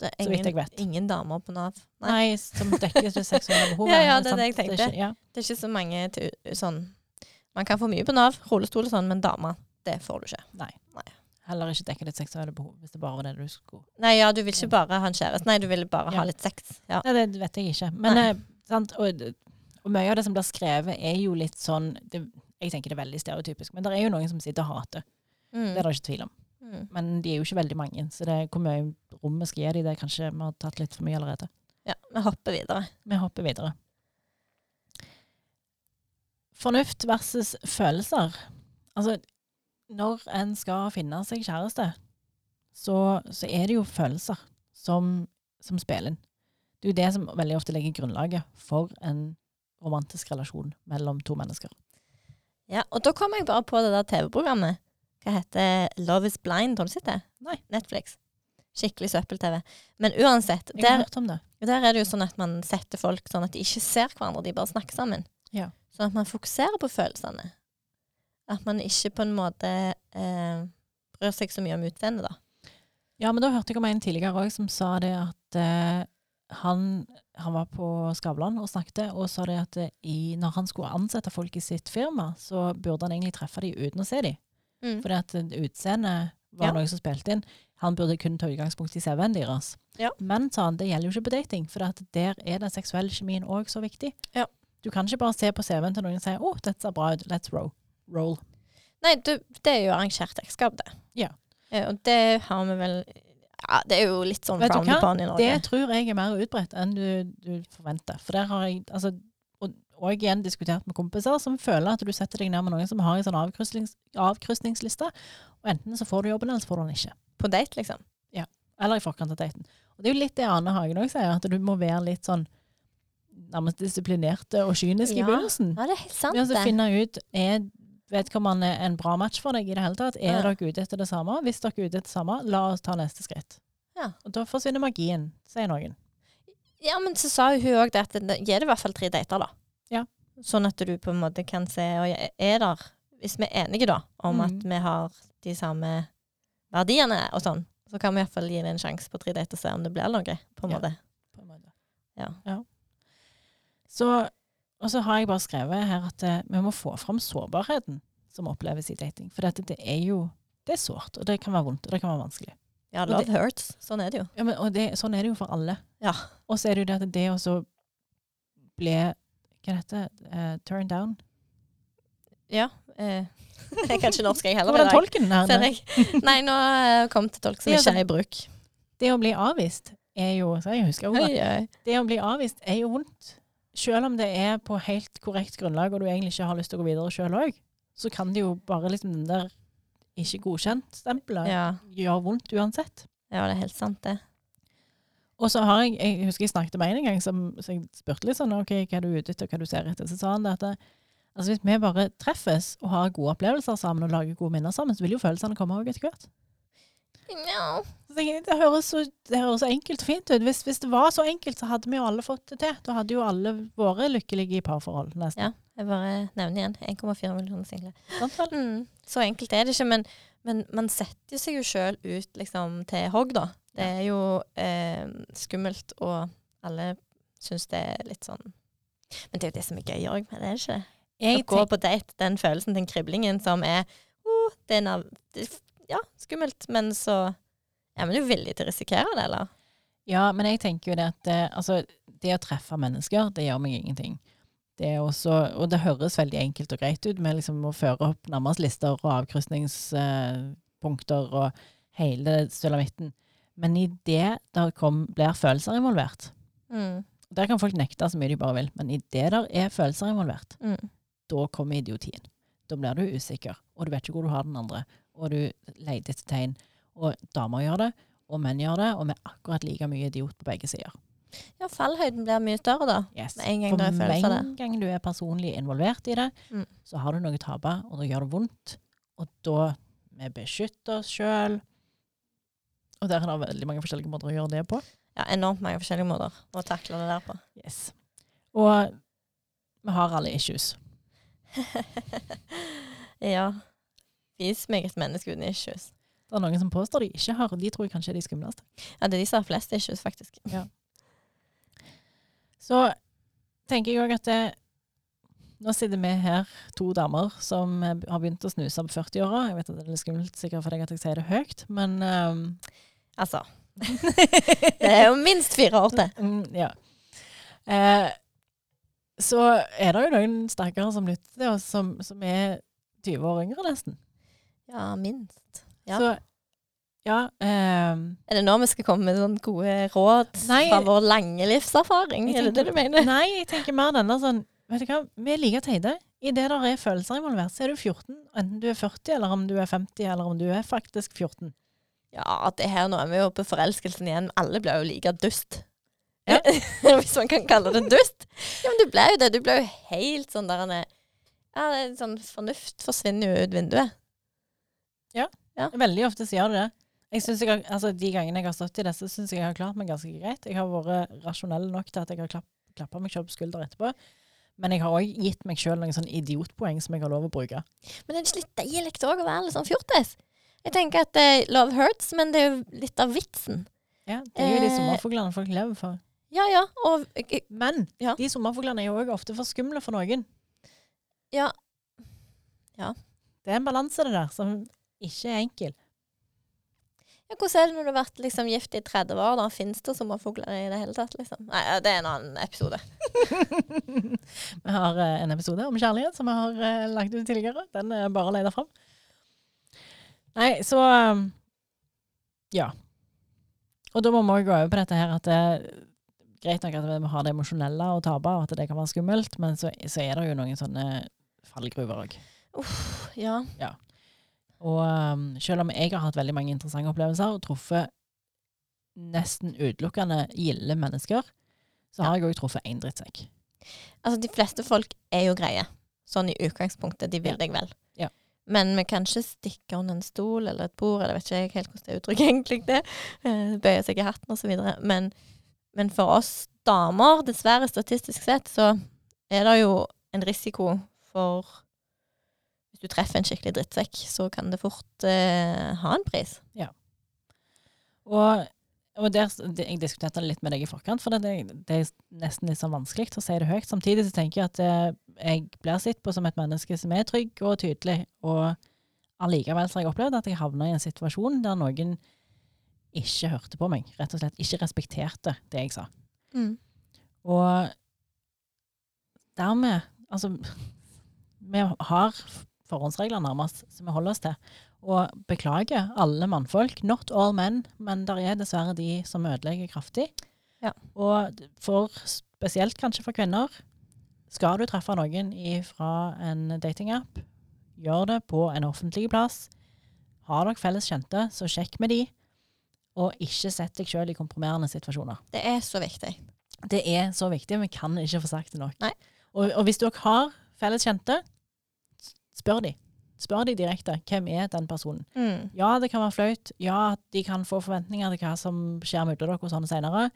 Det er Så vidt ingen, jeg vet. ingen damer på Nav. Nei. Nei, som dekker det seksuelle behovet. Ja, ja, det er det jeg er tenkte. ikke- ja. Det er ikke så mange til, sånn Man kan få mye på Nav, rullestol og sånn, men damer, det får du ikke. Nei. Heller ikke dekke ditt seksuelle behov, hvis det bare var det du skulle. Nei, ja, du vil ikke bare ha en kjæreste. Nei, du vil bare Ja. ha litt sex. Ja. Nei, det vet jeg ikke. Men eh, sant? Og, og mye av det som blir skrevet, er jo litt sånn det, Jeg tenker det er veldig stereotypisk, men det er jo noen som sitter og hater. Mm. Det er det ikke tvil om. Mm. Men de er jo ikke veldig mange, så det, hvor mye rom vi skal gi dem, det er kanskje vi har tatt litt for mye allerede. Ja, vi hopper videre. Vi hopper videre. Fornuft versus følelser. Altså, når en skal finne seg kjæreste, så, så er det jo følelser som, som spiller inn. Det er jo det som veldig ofte legger grunnlaget for en romantisk relasjon mellom to mennesker. Ja, og da kom jeg bare på det der TV-programmet. Hva heter Love is blind? Har du sett det? Nei. Netflix. Skikkelig søppel-TV. Men uansett, der, hørt om det. der er det jo sånn at man setter folk sånn at de ikke ser hverandre, de bare snakker sammen. Ja. Sånn at man fokuserer på følelsene. At man ikke på en måte eh, bryr seg så mye om utseendet, da. Ja, men da hørte jeg om en tidligere òg som sa det at eh, han, han var på Skavlan og snakket, og sa det at eh, i, når han skulle ansette folk i sitt firma, så burde han egentlig treffe dem uten å se dem. Mm. Fordi at eh, utseendet var Ja. noe som spilte inn. Han burde kun ta utgangspunkt i CV-en deres. Ja. Men, sa han, det gjelder jo ikke på dating, for der er den seksuelle kjemien òg så viktig. Ja. Du kan ikke bare se på CV-en til noen og si 'Å, dette ser bra ut, let's roll'. Roll. Nei, du, det er jo arrangert ekteskap, det. Ja. Eh, og det har vi vel Ja, det er jo litt sånn frowned upon i Norge. Det tror jeg er mer utbredt enn du, du forventer. For der har jeg altså, og, og igjen diskutert med kompiser som føler at du setter deg ned med noen som har en sånn avkrysnings, avkrysningsliste, og enten så får du jobben, eller så får du den ikke. På date, liksom. Ja. Eller i forkant av daten. Og det er jo litt det Ane Hagen òg sier, at du må være litt sånn nærmest disiplinerte og kynisk i begynnelsen. Ja, det er helt sant, Vi å det. finne ut er vedkommende en bra match for deg i det hele tatt. Er Ja. dere ute etter det samme? Hvis dere er ute etter det samme, la oss ta neste skritt. Ja. Og da forsvinner magien, sier noen. Ja, men så sa hun òg det at gi det i hvert fall tre dater, da. Ja. Sånn at du på en måte kan se og er der Hvis vi er enige, da, om Mm. at vi har de samme verdiene og sånn, så kan vi iallfall gi det en sjanse på tre dater og se om det blir noe, på en Ja. måte. På en måte. Ja. Så, og så har jeg bare skrevet her at eh, vi må få fram sårbarheten som oppleves i dating. For dette, det er jo det er sårt, og det kan være vondt, og det kan være vanskelig. Ja, love det- hurts. Sånn er det jo. Ja, men, og det, sånn er det jo for alle. Ja. Og så er det jo det at det å ble, bli Hva heter det? Uh, turned down? Ja. Eh, jeg kan ikke norsk, jeg heller. Hvordan tolken her? ser jeg. Nei, nå kom jeg kommet til tolk som ikke er i bruk. Det å bli avvist er jo så Jeg husker ordet. Det å bli avvist er jo vondt. Selv om det er på helt korrekt grunnlag, og du egentlig ikke har lyst til å gå videre sjøl òg, så kan det jo bare liksom den der ikke godkjent-stempelet Ja. gjøre vondt uansett. ja, det er helt sant, det. Og så har jeg Jeg husker jeg snakket med en en gang, som, så jeg spurte litt sånn OK, hva er du ute etter, hva du ser etter? Så sa han det at altså hvis vi bare treffes og har gode opplevelser sammen og lager gode minner sammen, så vil jo følelsene komme òg etter hvert. Så jeg, Det høres så, det høres så enkelt og fint ut. Hvis, hvis det var så enkelt, så hadde vi jo alle fått det til. Da hadde jo alle vært lykkelige i parforhold, nesten. Ja. Jeg bare nevner igjen 1,4 millioner single. Mm. Så enkelt er det ikke, men, men man setter seg jo sjøl ut liksom, til hogg, da. Det er jo eh, skummelt, og alle syns det er litt sånn Men det er jo det som er gøy òg, er det ikke det? Å gå på date, den følelsen, den kriblingen som er oh, det er Ja, skummelt, men så er man jo villig til å risikere det, eller? Ja, men jeg tenker jo det at eh, altså, det å treffe mennesker, det gjør meg ingenting. Det er også, og det høres veldig enkelt og greit ut med liksom å føre opp nærmest lister og avkrysningspunkter og hele sulamitten. Men i det der kom, blir følelser involvert Mm. Der kan folk nekte så mye de bare vil, men i det der er følelser involvert, Mm. da kommer idiotien. Da blir du usikker, og du vet ikke hvor du har den andre, og du leter etter tegn. Og damer gjør det, og menn gjør det, og vi er akkurat like mye idiot på begge sider. Ja, fallhøyden blir mye større, da. Yes. Med en gang For er med en gang du er personlig involvert i det, Mm. så har du noe å tape, og da gjør det vondt. Og da vi beskytter oss sjøl. Og der er det veldig mange forskjellige måter å gjøre det på. Ja, enormt mange forskjellige måter å takle det der på. Yes. Og vi har alle issues. ja. Vis meget mennesker uten issues. Det er noen som påstår de ikke har, og de tror jeg kanskje er de skumleste. Ja, det er de som har flest issues, faktisk. Så tenker jeg òg at det, nå sitter vi her, to damer som har begynt å snuse på 40-åra. Jeg vet at det er litt skummelt sikkert for deg at jeg sier det høyt, men um, Altså. Det er jo minst fire år til. Mm, ja. Eh, så er det jo noen stakkare som lytter til oss, som, som er 20 år yngre, nesten. Ja, minst. Ja. Så ja ehm, Er det nå vi skal komme med sånne gode råd Nei. fra vår lange livserfaring? Tenker, Er det det du mener? Nei, jeg tenker mer denne sånn Vet du hva, vi er like teite. I det er følelser involvert, så er du 14, enten du er 40, eller om du er 50, eller om du er faktisk 14. Ja, det her nå er vi jo på forelskelsen igjen. Alle blir jo like dust. Ja. Hvis man kan kalle det dust. Ja, men du ble jo det. Du ble jo helt sånn der Ja, det er sånn fornuft forsvinner jo ut vinduet. Veldig ofte så gjør det det. Jeg synes jeg har, altså De gangene jeg har stått i disse, syns jeg jeg har klart meg ganske greit. Jeg har vært rasjonell nok til at jeg har klapp, klappa meg selv på skulderen etterpå. Men jeg har òg gitt meg sjøl noen sånn idiotpoeng som jeg har lov å bruke. Men det er litt deilig òg å være litt sånn fjortis. Jeg tenker at uh, love hurts, men det er jo litt av vitsen. Ja, Det er jo de Eh. sommerfuglene folk lever for. Ja, ja. Og jeg, Men Ja. de sommerfuglene er jo òg ofte for skumle for noen. ja. Det er en balanse, det der, som ikke enkel. ja, hvordan er det når du har vært liksom, gift i 30 år? da? Fins det sommerfugler i det hele tatt? liksom? Nei, ja, det er en annen episode. vi har uh, en episode om kjærlighet som vi har uh, lagt ut tidligere. Den er bare å lete fram. Nei, så um, Ja. Og da må vi gå over på dette her at det er greit nok at vi har det emosjonelle å tape, og at det kan være skummelt, men så, så er det jo noen sånne fallgruver òg. Ja. Og um, selv om jeg har hatt veldig mange interessante opplevelser og truffet nesten utelukkende gilde mennesker, så har jeg òg truffet én drittsekk. Altså, de fleste folk er jo greie. Sånn i utgangspunktet. De vil deg vel. Ja. Men vi kan ikke stikke under en stol eller et bord, eller vet ikke helt hvordan det uttrykket egentlig det. Eh, Bøye seg i hatten videre. Men, men for oss damer, dessverre statistisk sett, så er det jo en risiko for Hvis du treffer en skikkelig drittsekk, så kan det fort eh, ha en pris. Og, og der, jeg diskuterte det litt med deg i forkant, for det, det er nesten litt sånn vanskelig å si det høyt. Samtidig så tenker jeg at eh, jeg blir sett på som et menneske som er trygg og tydelig, og allikevel så har jeg opplevd at jeg havna i en situasjon der noen ikke hørte på meg, rett og slett ikke respekterte det jeg sa. Og dermed Altså, vi har forhåndsregler nærmest som vi holder oss til. Og beklager alle mannfolk, not all men, men der er dessverre de som ødelegger kraftig. Ja. Og for, spesielt kanskje for kvinner, skal du treffe noen fra en datingapp, gjør det på en offentlig plass. Har dere felles kjente, så sjekk med de. Og ikke sett deg sjøl i komprimerende situasjoner. Det er så viktig. Det er så viktig, vi kan ikke få sagt det nok. Og, og hvis dere har felles kjente, spør de. Spør de direkte. Hvem er den personen? Mm. Ja, det kan være flaut. Ja, de kan få forventninger til hva som skjer mellom dere og sånn senere.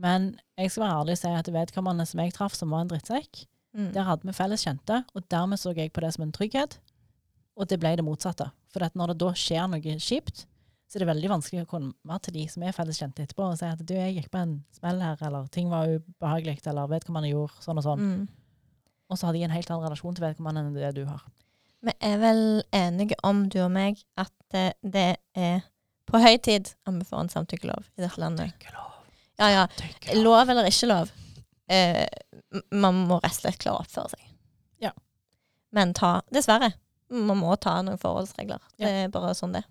Men jeg skal være ærlig og si at vedkommende som jeg traff, som var en drittsekk, Mm. der hadde vi felles kjente, og dermed så jeg på det som en trygghet. Og det ble det motsatte. For at når det da skjer noe kjipt, så er det veldig vanskelig å komme til de som er felles kjente etterpå, og si at du, jeg gikk på en smell her, eller ting var ubehagelig, eller vedkommende gjorde sånn og sånn. Mm. Og så har de en helt annen relasjon til vedkommende enn det du har. Vi er vel enige om, du og meg, at det, det er på høy tid at vi får en samtykkelov i dette landet. Ja, ja. Lov eller ikke lov. Eh, man må rett og slett klare å oppføre seg. Ja. Men ta Dessverre. Man må ta noen forholdsregler. Det er bare sånn det.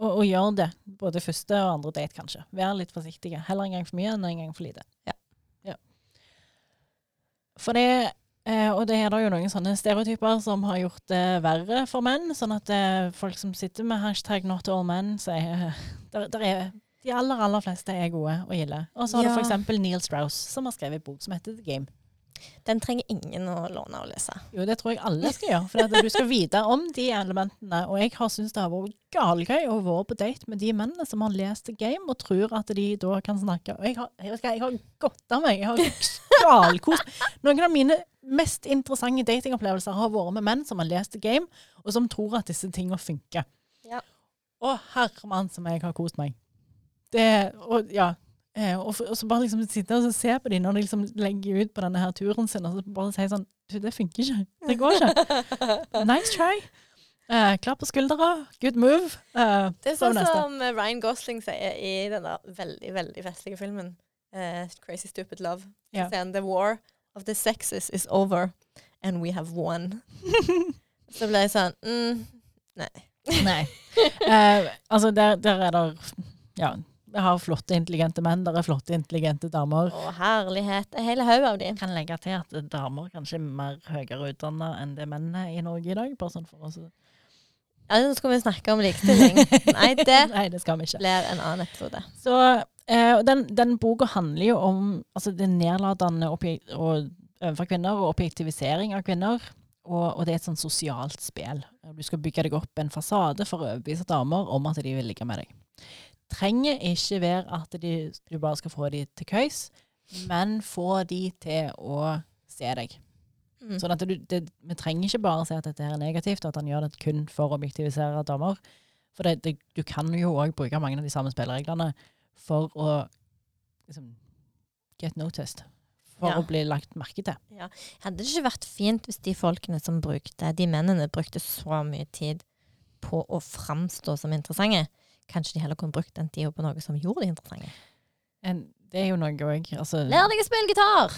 Og, og gjør det. Både første og andre date, kanskje. Vær litt forsiktige. Heller en gang for mye enn en gang for lite. Ja. Ja. For det eh, Og det er da jo noen sånne stereotyper som har gjort det verre for menn. Sånn at eh, folk som sitter med hashtag not all men, sier der, der er De aller, aller fleste er gode og gilde. Og så har Ja. du f.eks. Neil Strauss, som har skrevet bok som heter The Game. Den trenger ingen å låne og lese. Jo, det tror jeg alle skal gjøre. For du skal vite om de elementene. Og jeg har syntes det har vært galgøy å være på date med de mennene som har lest Game og tror at de da kan snakke. Og jeg har, jeg jeg har godt av meg. Jeg har galkost. Noen av mine mest interessante datingopplevelser har vært med menn som har lest Game, og som tror at disse tingene funker. Ja. Å, herremann som jeg har kost meg. Det, og ja, og, for, og så bare liksom sitte og se på dem når de liksom legger ut på denne her turen sin, og så bare si sånn Du, det funker ikke. Det går ikke. Nice try. Eh, klapp på skuldra. Good move. Eh, Det er sånn som Ryan Gosling sier i den der veldig, veldig festlige filmen eh, Crazy Stupid Love. Yeah. Sier The war of the sexes is over, and we have won. så ble jeg sånn mm, Nei. Nei. Eh, altså, der, der er det Ja. Vi har flotte, intelligente menn. Der er flotte, intelligente damer. Å, herlighet. En hel haug av de. Kan legge til at damer kanskje er mer høyere utdanna enn det menn er i Norge i dag. Bare sånn for oss. Ja, nå skal vi snakke om likestilling. Nei, det Nei, det skal vi ikke. blir en annen episode. Så eh, den, den boka handler jo om altså, det nedlatende overfor kvinner og objektivisering av kvinner. Og, og det er et sånn sosialt spill. Du skal bygge deg opp en fasade for å overbevise damer om at de vil ligge med deg. Trenger ikke være at de, du bare skal få de til køys, men få de til å se deg. Mm. Sånn at du, det, vi trenger ikke bare si at dette er negativt, og at han gjør det kun for å objektivisere damer. For det, det, du kan jo òg bruke mange av de samme spillereglene for å liksom, get noticed. For Ja. å bli lagt merke til. Hadde det ikke vært fint hvis de folkene som brukte, de mennene brukte så mye tid på å framstå som interessante? Kanskje de heller kunne brukt den tida på noe som gjorde de interessante? En, det er jo noe òg altså, Lær deg å spille gitar!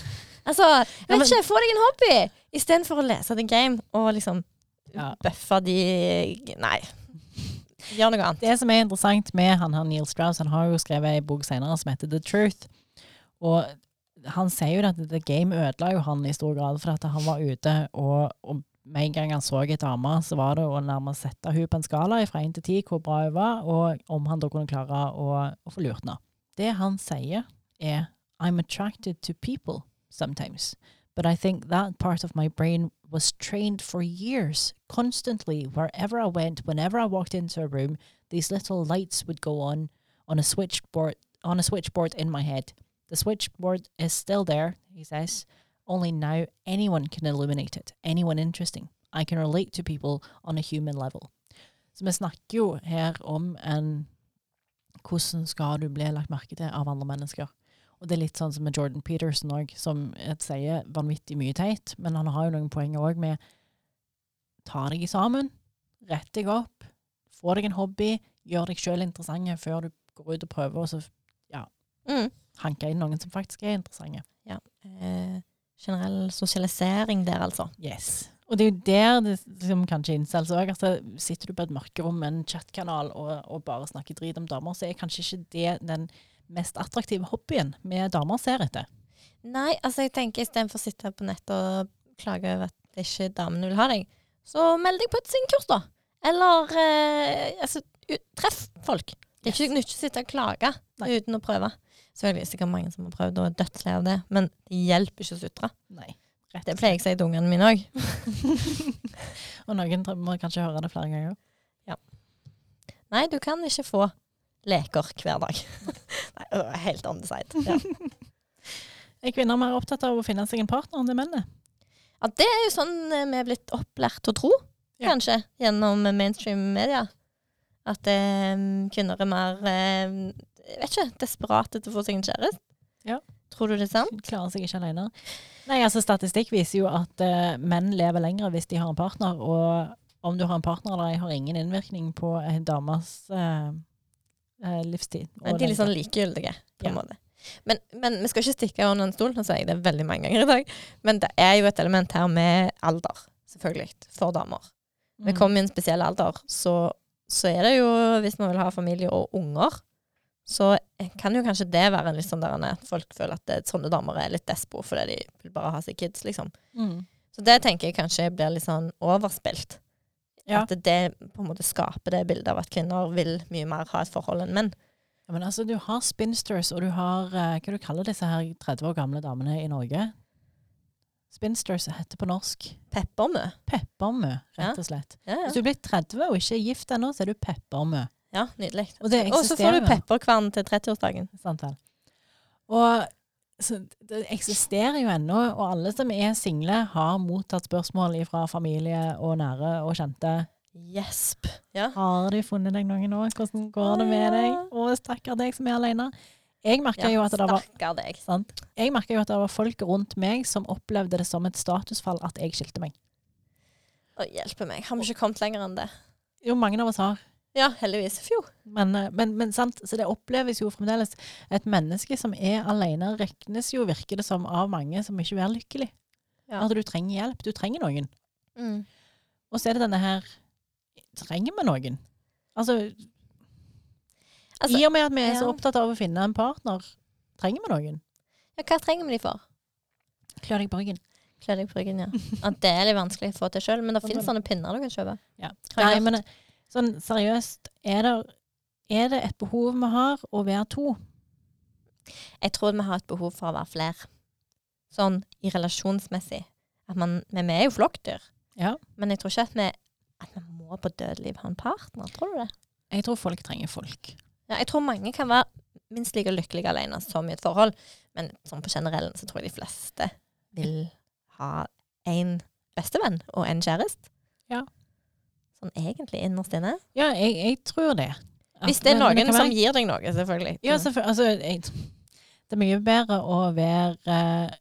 Altså, Ja, vet men- ikke, få deg en hobby! Istedenfor å lese The Game og liksom Ja. bøffe de Nei. Gjør noe annet. Det som er interessant med han her Neil Strauss, han har jo skrevet ei bok senere som heter The Truth. Og han sier jo at The Game ødela jo han i stor grad, for at han var ute og, og med en gang han så ei dame, så var det å nærmest sette hun på en skala fra én til ti hvor bra hun var, og om han da kunne klare å, å få lurt henne. Det han sier, er I'm attracted to people sometimes, but I think that part of my brain was trained for years, constantly, wherever I went, whenever I walked into a room, these little lights would go on on a switchboard on a switchboard in my head. The switchboard is still there, he says. Only now anyone can illuminate it. Anyone interesting. I can relate to people on a human level. Så vi snakker jo her om en Hvordan skal du bli lagt merke til av andre mennesker? Og det er litt sånn som med Jordan Peterson òg, som sier vanvittig mye teit, men han har jo noen poenger òg med ta deg sammen, rett deg opp, få deg en hobby, gjør deg sjøl interessant før du går ut og prøver og så Mm. hanke inn noen som faktisk er interessante. Ja. Eh, generell sosialisering der, altså. Yes. Og det er jo der det som kanskje incels òg. Altså, sitter du på et mørkerom med en chatkanal og, og bare snakker drit om damer, så er kanskje ikke det den mest attraktive hobbyen vi damer ser etter. Nei, altså jeg tenker istedenfor å sitte på nettet og klage over at det ikke damene vil ha deg, så meld deg på et singkurs, da. Eller eh, altså, treff folk. Det er ikke nytt å sitte og klage Nei. uten å prøve. Selvfølgelig er sikkert mange som har prøvd og er dødslei av det, men det hjelper ikke å sutre. Nei. Det pleier jeg å si til ungene mine òg. Og noen må kanskje høre det flere ganger. Nei, du kan ikke få leker hver dag. Nei, det var helt on the side. Ja. Er kvinner mer opptatt av å finne seg en partner enn det menn er? ja, det er jo sånn eh, vi er blitt opplært til å tro, Ja. kanskje, gjennom mainstream media. At eh, kvinner er mer eh, jeg vet ikke, desperate til å få seg en kjæreste. Ja. Tror du det er sant? Klarer seg ikke alene. Nei, altså Statistikk viser jo at uh, menn lever lenger hvis de har en partner, og om du har en partner eller ei, har ingen innvirkning på en dames uh, uh, livstid. Men de er litt sånn likegyldige, på en Ja. måte. Men, men vi skal ikke stikke under en stol, nå sier jeg det veldig mange ganger i dag. Men det er jo et element her med alder, selvfølgelig, for damer. Vi Mm. kommer i en spesiell alder, så, så er det jo, hvis man vil ha familie og unger, så kan jo kanskje det være litt sånn der at folk føler at det, sånne damer er litt despo fordi de vil bare ha seg kids, liksom. Mm. Så det tenker jeg kanskje blir litt sånn overspilt. Ja. At det på en måte skaper det bildet av at kvinner vil mye mer ha et forhold enn menn. Ja, men altså, du har spinsters, og du har eh, Hva du kaller disse her 30 år gamle damene i Norge? Spinsters heter på norsk Peppermø. peppermø, rett og slett. Ja, Hvis du er blitt 30 og ikke er gift ennå, så er du peppermø. Ja nydelig. Og det Og så får du pepperkvern til 30-årsdagen. Sant. Og så det eksisterer jo ennå, og alle som er single, har mottatt spørsmål fra familie og nære og kjente. Gjesp. Ja. Har de funnet deg noen nå? Hvordan går det med deg? Å, stakkar deg som er alene. Jeg merka jo at det var deg. sant? Jeg jo at det var folk rundt meg som opplevde det som et statusfall at jeg skilte meg. Å, hjelpe meg. Har vi ikke kommet lenger enn det? Jo, mange av oss har. Ja, heldigvis. Fjo. Men, eh, men, men sant, så det oppleves jo fremdeles. Et menneske som er alene, regnes jo, virker det som, av mange som ikke er lykkelig. Ja. At du trenger hjelp. Du trenger noen. Mm. Og så er det denne her Trenger vi noen? Altså, Altså, I og med at vi er så opptatt av å finne en partner, trenger vi noen? ja, hva trenger vi de for? Klø deg på ryggen. Klø deg på ryggen, ja. At det er litt vanskelig å få til sjøl, men det finnes sånne pinner du kan kjøpe. Ja. Nei, men men sånn seriøst, er det, er det et behov vi har å være to? Jeg tror vi har et behov for å være flere. Sånn i relasjonsmessig. At man, men vi er jo flokkdyr. Ja. Men jeg tror ikke at vi, at vi må på dødeliv ha en partner. Tror du det? Jeg tror folk trenger folk. Ja, jeg tror mange kan være minst like lykkelige alene som i et forhold. Men sånn på generellen så tror jeg de fleste vil ha en bestevenn og en kjæreste. Ja. Sånn egentlig innerst inne. Ja, jeg, jeg tror det. At- Hvis det er noen som være- gir deg noe, selvfølgelig. Ja, selvfølgelig. Altså, jeg, det er mye bedre å være eh,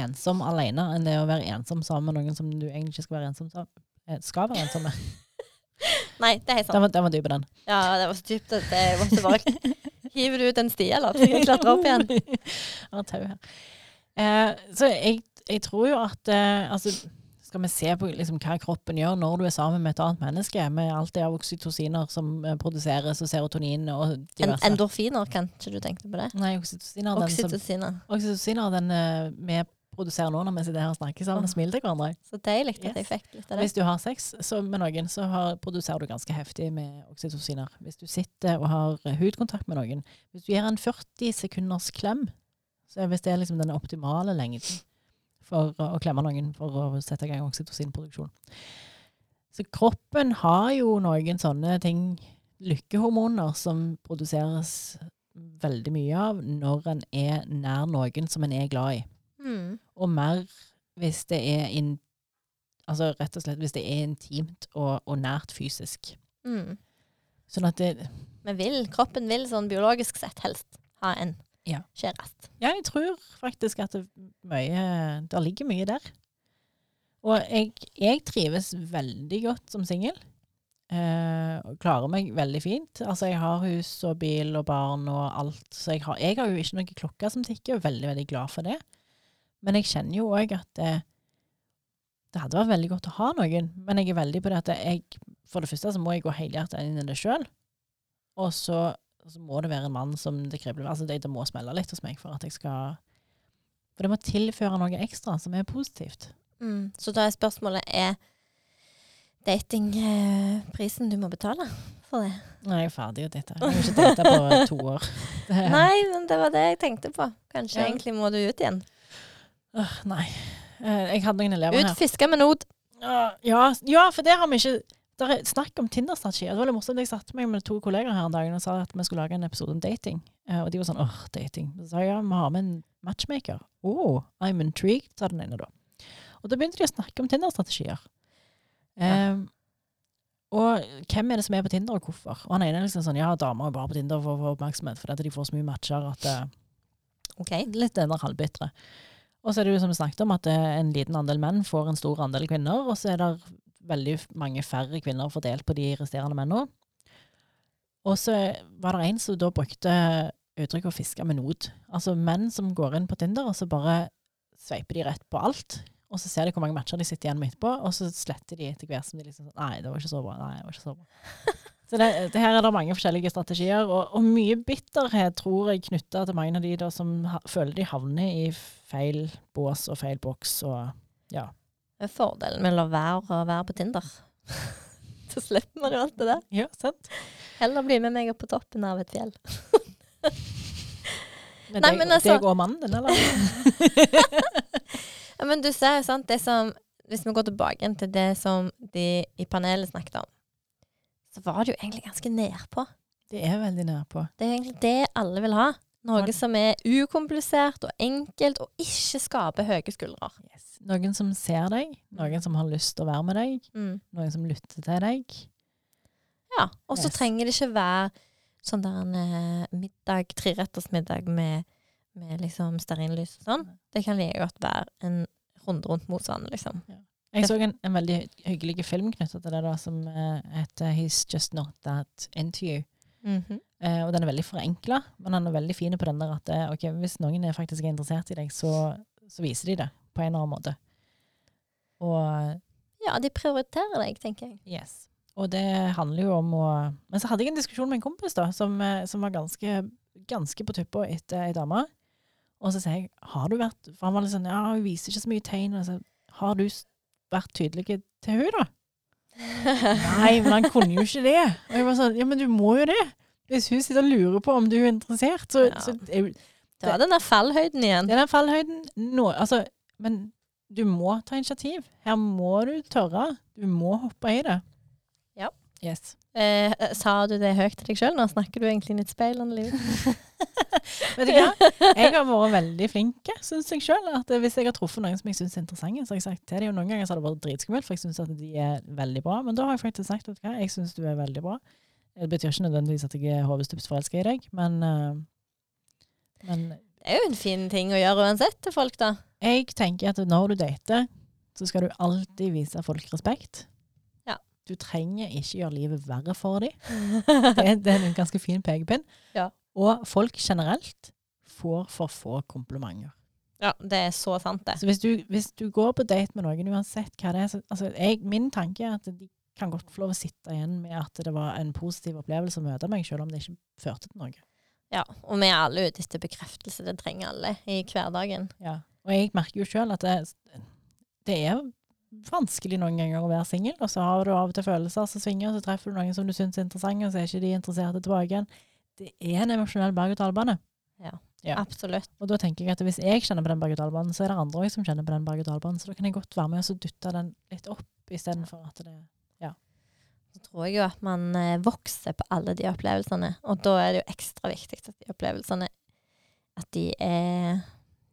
ensom alene enn det å være ensom sammen med noen som du egentlig ikke skal være ensom sammen eh, Skal være ensom med. Nei, det er helt sant. Den var, den var dyp, den. Ja, det var så dypt at jeg måtte bare Hiver du ut en sti, eller? Så jeg kan klatre opp igjen. Jeg har tau her. Eh, så jeg, jeg tror jo at eh, altså, Skal vi se på liksom, hva kroppen gjør når du er sammen med et annet menneske, med alt det av oksytociner som eh, produseres, og serotonin og En, diverse endorfiner, kanskje du tenkte på det? Nei, oksytociner. Den som, Oksytociner. oksytociner den uh, vi produserer nå når vi sitter her og snakker sammen og smiler til hverandre. Så deilig at Yes. jeg fikk litt av det. Hvis du har sex så med noen, så har, produserer du ganske heftig med oksytociner. Hvis du sitter og har eh, hudkontakt med noen, hvis du gir en 40 sekunders klem, så hvis det er liksom den optimale lengden for å, klemme noen for å sette i gang oksytocinproduksjon. Så kroppen har jo noen sånne ting, lykkehormoner, som produseres veldig mye av når en er nær noen som en er glad i Mm. og mer hvis det er in, altså rett og slett hvis det er intimt og, og nært fysisk. Mm. Sånn at det Men vil, kroppen vil sånn biologisk sett helst ha en Ja. kjæreste. Ja, jeg tror faktisk at det, mye, det ligger mye der. Og jeg, jeg trives veldig godt som singel. Eh, og klarer meg veldig fint. Altså, jeg har hus og bil og barn og alt. Så jeg har, jeg har jo ikke noen klokke som tikker, og er veldig, veldig glad for det. Men jeg kjenner jo òg at det, det hadde vært veldig godt å ha noen. Men jeg er veldig på det at jeg For det første så må jeg gå helhjertet inn i det sjøl. Og så, så må det være en mann som det kribler Altså det, det må smelle litt hos meg for at jeg skal For det må tilføre noe ekstra som er positivt. Mm. Så da er spørsmålet er dating eh, du må betale for det? Nei, jeg er ferdig å date. Jeg har ikke data på to år. Nei, men det var det jeg tenkte på. Kanskje Ja. egentlig må du ut igjen. Uh, nei. Uh, Jeg hadde noen elever Ut, her. fiske med not. Uh, ja, ja, for det har vi ikke Det er snakk om Tinder-strategier. Det var litt morsomt. Jeg satte meg med to kolleger her en dag og sa at vi skulle lage en episode om dating. Eh, og de var sånn åh, dating. Så sa jeg ja, vi har med en matchmaker. Oh, I'm intrigued, sa den ene da. Og da begynte de å snakke om Tinder-strategier. Eh, og hvem er det som er på Tinder, og hvorfor? Og han ene er liksom sånn ja, damer er bare på Tinder for å få oppmerksomhet, fordi de får så mye matcher at det OK. litt den der halvbitre. Og så er det jo som vi snakket om, at eh, en liten andel menn får en stor andel kvinner, og så er det veldig mange færre kvinner fordelt på de resterende mennene. Og så var det en som da brukte uttrykket å fiske med not. Altså menn som går inn på Tinder, og så bare sveiper de rett på alt. Og så ser de hvor mange matcher de sitter igjen med etterpå, og så sletter de etter hvert som de liksom Nei, det var ikke så bra. Nei, det var ikke så bra. Så det, det her er det mange forskjellige strategier, og, og mye bitterhet tror jeg knytta til mange av de da som ha, føler de havner i feil bås og feil boks og ja. Fordelen med å la være å være på Tinder. Så slipper man jo alt det der. Ja, sant? Heller bli med meg opp på toppen av et fjell. Men Nei, deg, men altså- deg og mannen din, eller? Ja, men du ser jo sant, det som Hvis vi går tilbake til det som de i panelet snakket om, så var det jo egentlig ganske nedpå. Det er veldig nedpå. Det er egentlig det alle vil ha. Noe som er ukomplisert og enkelt, og ikke skaper høye skuldre. Yes. Noen som ser deg, noen som har lyst til å være med deg, Mm. noen som lytter til deg. Ja, og så Yes. trenger det ikke være sånn der en eh, middag, treretters middag med, med liksom stearinlys og sånn. Det kan like godt være en runde rundt motstanden, liksom. Jeg så en, en veldig hyggelig film knyttet til det, da, som eh, heter He's Just Not That Into You. Mhm. Eh, og den er veldig forenkla, men den er veldig fin på den der at eh, ok, hvis noen er faktisk er interessert i deg, så, så viser de det på en eller annen måte. Og Ja, de prioriterer deg, tenker jeg. Yes. Og det handler jo om å Men så hadde jeg en diskusjon med en kompis da, som, eh, som var ganske, ganske på tuppa etter ei dame. Og så sier jeg har du vært For han var litt sånn ja, hun viser ikke så mye tegn. Og så, har du vært tydelig til hun da? Nei, men han kunne jo ikke det. Og jeg var sånn ja, men du må jo det. Hvis hun sitter og lurer på om du er interessert, så, Ja. så er jo Det var den der fallhøyden igjen. det er den fallhøyden nå. Altså, men du må ta initiativ. Her må du tørre. Du må hoppe i det. Ja. Yes. Eh, sa du det høyt til deg sjøl? Nå snakker du egentlig inn i et speil, Vet du hva? Jeg har vært veldig flink, syns jeg sjøl. Hvis jeg har truffet noen som jeg syns er interessante, så har jeg sagt til dem. Og noen ganger så har det vært dritskummelt, for jeg syns at de er veldig bra. Men da har jeg faktisk sagt at jeg syns du er veldig bra. Det betyr ikke nødvendigvis at jeg er hodestups forelska i deg, men, eh, men Det er jo en fin ting å gjøre uansett til folk, da. Jeg tenker at når du dater, så skal du alltid vise folk respekt. Ja. Du trenger ikke gjøre livet verre for dem. Det, det er en ganske fin pekepinn. Ja. Og folk generelt får for få komplimenter. Ja, det er så sant, det. Så hvis du, hvis du går på date med noen, uansett hva det er så, altså jeg, Min tanke er at de kan godt få lov å sitte igjen med at det var en positiv opplevelse å møte meg, selv om det ikke førte til noe. Ja, og vi er alle ute etter bekreftelse. Det trenger alle i hverdagen. Ja. Og jeg merker jo sjøl at det, det er vanskelig noen ganger å være singel, og så har du av og til følelser som svinger, og så treffer du noen som du syns er interessante, og så er ikke de interesserte tilbake igjen. Det er en emosjonell berg-og-dal-bane. Ja. Absolutt. Og da tenker jeg at hvis jeg kjenner på den berg-og-dal-banen, så er det andre òg som kjenner på den berg-og-dal-banen, så da kan jeg godt være med og så dytte den litt opp, istedenfor at det Så tror jeg jo at man eh, vokser på alle de opplevelsene, og da er det jo ekstra viktig at de opplevelsene at de er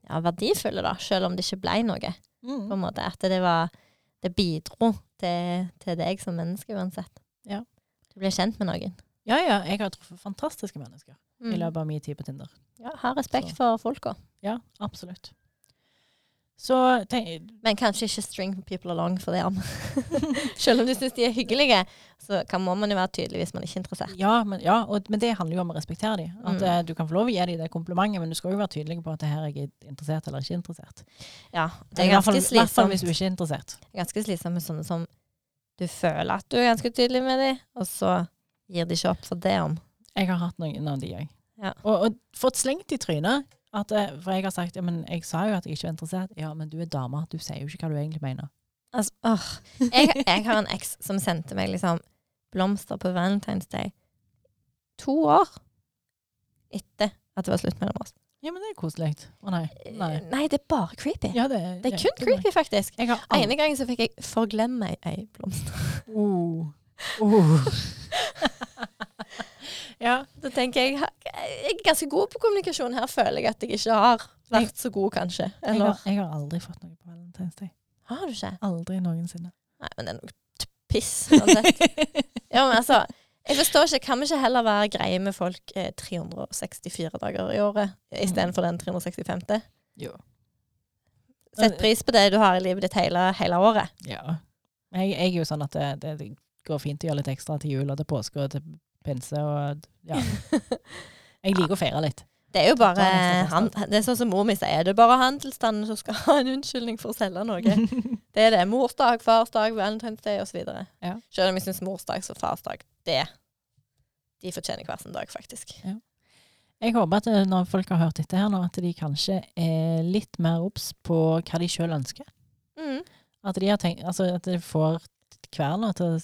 ja, verdifulle, da, selv om det ikke ble noe. på mm. en måte. At det var Det bidro til, til deg som menneske uansett. Ja. Du ble kjent med noen. Ja, ja, jeg har truffet fantastiske mennesker i Mm. løpet av min tid på Tinder. Ja, ha respekt Så. for folka. Ja, absolutt. Så tenk, Men kanskje ikke string people along for det. Selv om du syns de er hyggelige, så kan, må man jo være tydelig hvis man ikke er interessert. Ja, men, ja og, men det handler jo om å respektere dem. At Mm. eh, Du kan få lov å gi dem det komplimentet, men du skal jo være tydelig på at det her er jeg interessert eller ikke interessert. Ja, det er ganske slitsomt. i hvert fall hvis du ikke er interessert. Ganske slitsomt med sånne som du føler at du er ganske tydelig med dem, og så gir de ikke opp for det om. Jeg har hatt noen av de òg. Ja. Og, og fått slengt i trynet. At, eh, for jeg har sagt ja, men jeg sa jo at jeg ikke var interessert. Ja, men du er dame, du sier jo ikke hva du egentlig mener. Altså, åh. Jeg, jeg har en eks som sendte meg liksom blomster på Valentine's Day to år etter at det var slutt mellom oss. Ja, men det er koselig. Å nei. Nei. Eh, Nei, det er bare creepy. Ja, det, Det er kun creepy, faktisk. Jeg har aldri Ene gangen så fikk jeg 'forglem meg ei blomst. oh. Oh. Ja. Da tenker jeg jeg er ganske god på kommunikasjon. Her føler jeg at jeg ikke har vært så god, kanskje. Jeg har, jeg har aldri fått noe på valentinsdag. Har du ikke? Aldri noensinne. Nei, men det er noe piss uansett. ja, men altså, jeg forstår ikke, Kan vi ikke heller være greie med folk eh, 364 dager i året istedenfor den 365.? Jo. Sett pris på det du har i livet ditt hele, hele året. Ja. Jeg, jeg er jo sånn at det, det, det går fint å gjøre litt ekstra til jul og til påske og til pinse og ja. Jeg liker å feire litt. Det er jo bare han, Det er sånn som mor mi sier, det er bare handelsstanden som skal ha en unnskyldning for å selge noe. Det er det. Morsdag, farsdag, Valentine's Day osv. Ja. Selv om jeg syns morsdag og farsdag, det De fortjener hver sin dag, faktisk. Jeg håper at eh, når folk har hørt dette her nå, at de kanskje er litt mer obs på hva de sjøl ønsker. Mm. At de har tenkt, altså at de får kverna til å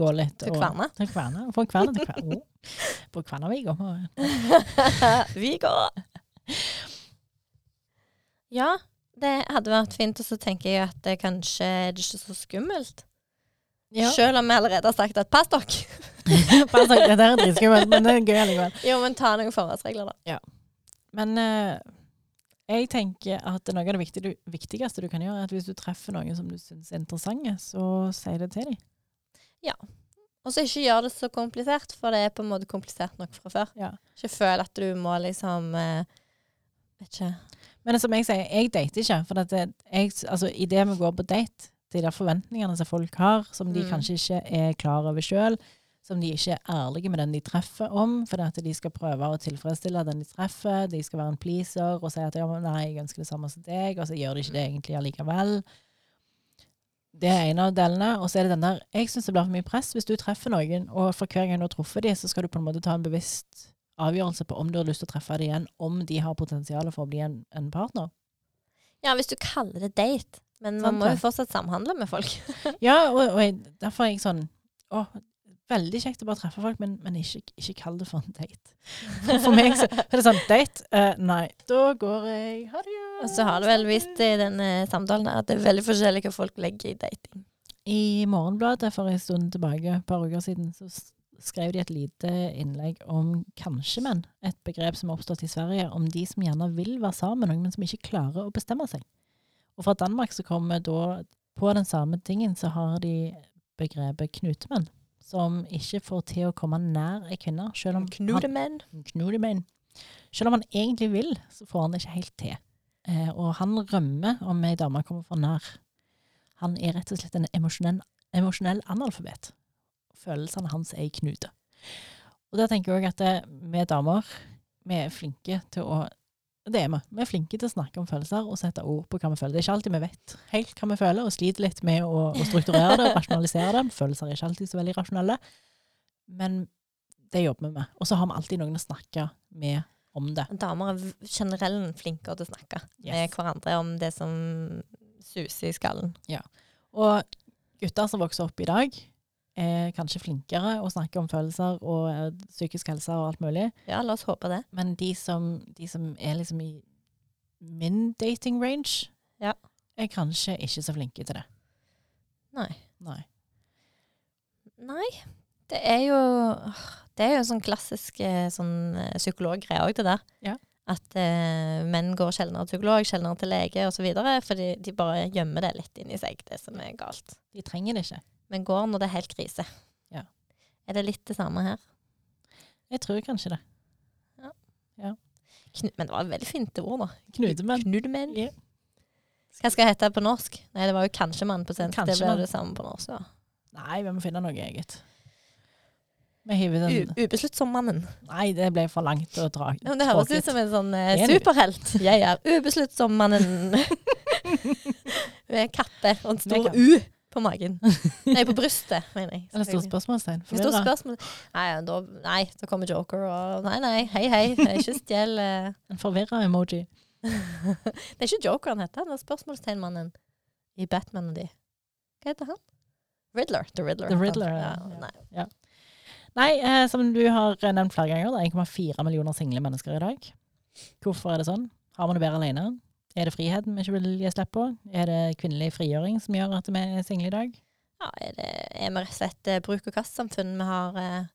gå litt Til og- Til kverna. Fra kverna til kverna. Oh. På Kvernavika. Vi går. Ja, det hadde vært fint, og så tenker jeg at det kanskje er det ikke så skummelt. Ja. Selv om vi allerede har sagt at pass dere. pass dere, det er dritskummelt, men det er gøy likevel. Jo, men ta noen forholdsregler, da. Men uh, jeg tenker at noe av det viktigste du kan gjøre, er at hvis du treffer noen som du syns er interessante, så si det til dem. Og så ikke gjør det så komplisert, for det er på en måte komplisert nok fra før. Ja. Ikke føl at du må liksom eh, Vet ikke. Men som jeg sier, jeg dater ikke. For at det, jeg, altså, i det vi går på date, de der forventningene som folk har, som de Mm. kanskje ikke er klar over sjøl, som de ikke er ærlige med den de treffer om, fordi at de skal prøve å tilfredsstille den de treffer, de skal være en pleaser og si at ja, men nei, jeg ønsker det samme som deg, og så gjør de ikke det egentlig allikevel. Det er en av delene. Og så er det den der Jeg syns det blir for mye press hvis du treffer noen, og for hver gang du har truffet dem, så skal du på en måte ta en bevisst avgjørelse på om du har lyst til å treffe dem igjen, om de har potensial for å bli en, en partner. Ja, hvis du kaller det date. Men man må jo fortsatt samhandle med folk. Ja, og, og derfor er jeg sånn Å, veldig kjekt å bare treffe folk, men, men ikke, ikke kall det for en date. For, for meg så er det sånn Date? Uh, nei. Da går jeg Ha det. Og så har du vel vist i denne samtalen at det er veldig forskjellig hva folk legger i dating. I Morgenbladet for en stund tilbake, et par uker siden, så skrev de et lite innlegg om kanskje-menn. Et begrep som har oppstått i Sverige, om de som gjerne vil være sammen med noen, men som ikke klarer å bestemme seg. Og fra Danmark så kommer da På den samme tingen så har de begrepet knutemenn. Som ikke får til å komme nær ei kvinne, selv om Knutemenn. Knutemenn. Selv om han egentlig vil, så får han det ikke helt til. Eh, og han rømmer om ei dame kommer for nær. Han er rett og slett en emosjonell, emosjonell analfabet. Følelsene hans er i knute. Og da tenker jeg også at det, vi damer, vi er flinke til å det er vi. Vi er flinke til å snakke om følelser og sette ord på hva vi føler. Det er ikke alltid vi vet helt hva vi føler, og sliter litt med å, å strukturere det og rasjonalisere det. Følelser er ikke alltid så veldig rasjonelle, men det jobber vi med. Og så har vi alltid noen å snakke med om det. Damer er generelt flinkere til å snakke med hverandre om det som suser i skallen. Ja. Og gutter som vokser opp i dag, er kanskje flinkere å snakke om følelser og eh, psykisk helse og alt mulig. Ja, la oss håpe det. Men de som, de som er liksom i min dating range, Ja. er kanskje ikke så flinke til det. Nei. Nei. Nei. Det er jo Det er jo sånn klassisk eh, sånn eh, psykologgreie òg, det der. Ja. At eh, menn går sjeldnere til psykolog, sjeldnere til lege osv. Fordi de bare gjemmer det litt inni seg, det som er galt. De trenger det ikke. Men går når det er helt krise. Ja. Er det litt det samme her? Jeg tror kanskje det. Knu men det var et veldig fint ord, da. Knudemenn. Knudemenn. Ja. Hva skal det hete på norsk? Nei, det var jo kanskje-mann på svensk. Kanskje det blir det samme på norsk. da. Nei, vi må finne noe eget. Vi hiver den Ubesluttsom-mannen. Nei, det ble for langt å dra. Ja, men det høres ut som en sånn eh, superhelt. Jeg er ubesluttsom-mannen. Med kappe og en stor U på magen. Nei, på brystet, mener jeg. Eller stort spørsmålstegn. Forvirra. spørsmål. Nei, da, nei, da kommer Joker og Nei, nei, hei, hei. Ikke stjel eh. En forvirra emoji. Det er ikke Joker han heter. Han er spørsmålstegnmannen i Batman og de. Hva heter han? Riddler. The Riddler. The Riddler, ja, ja. Ja, nei. Nei, eh, som du har nevnt flere ganger, det er 1,4 millioner single mennesker i dag. Hvorfor er det sånn? Har man det bedre alene? Er det friheten vi ikke vil gi slipp på? Er det kvinnelig frigjøring som gjør at vi er single i dag? Ja, er, det, er vi rett og slett eh, bruk- og kastsamfunn vi har eh,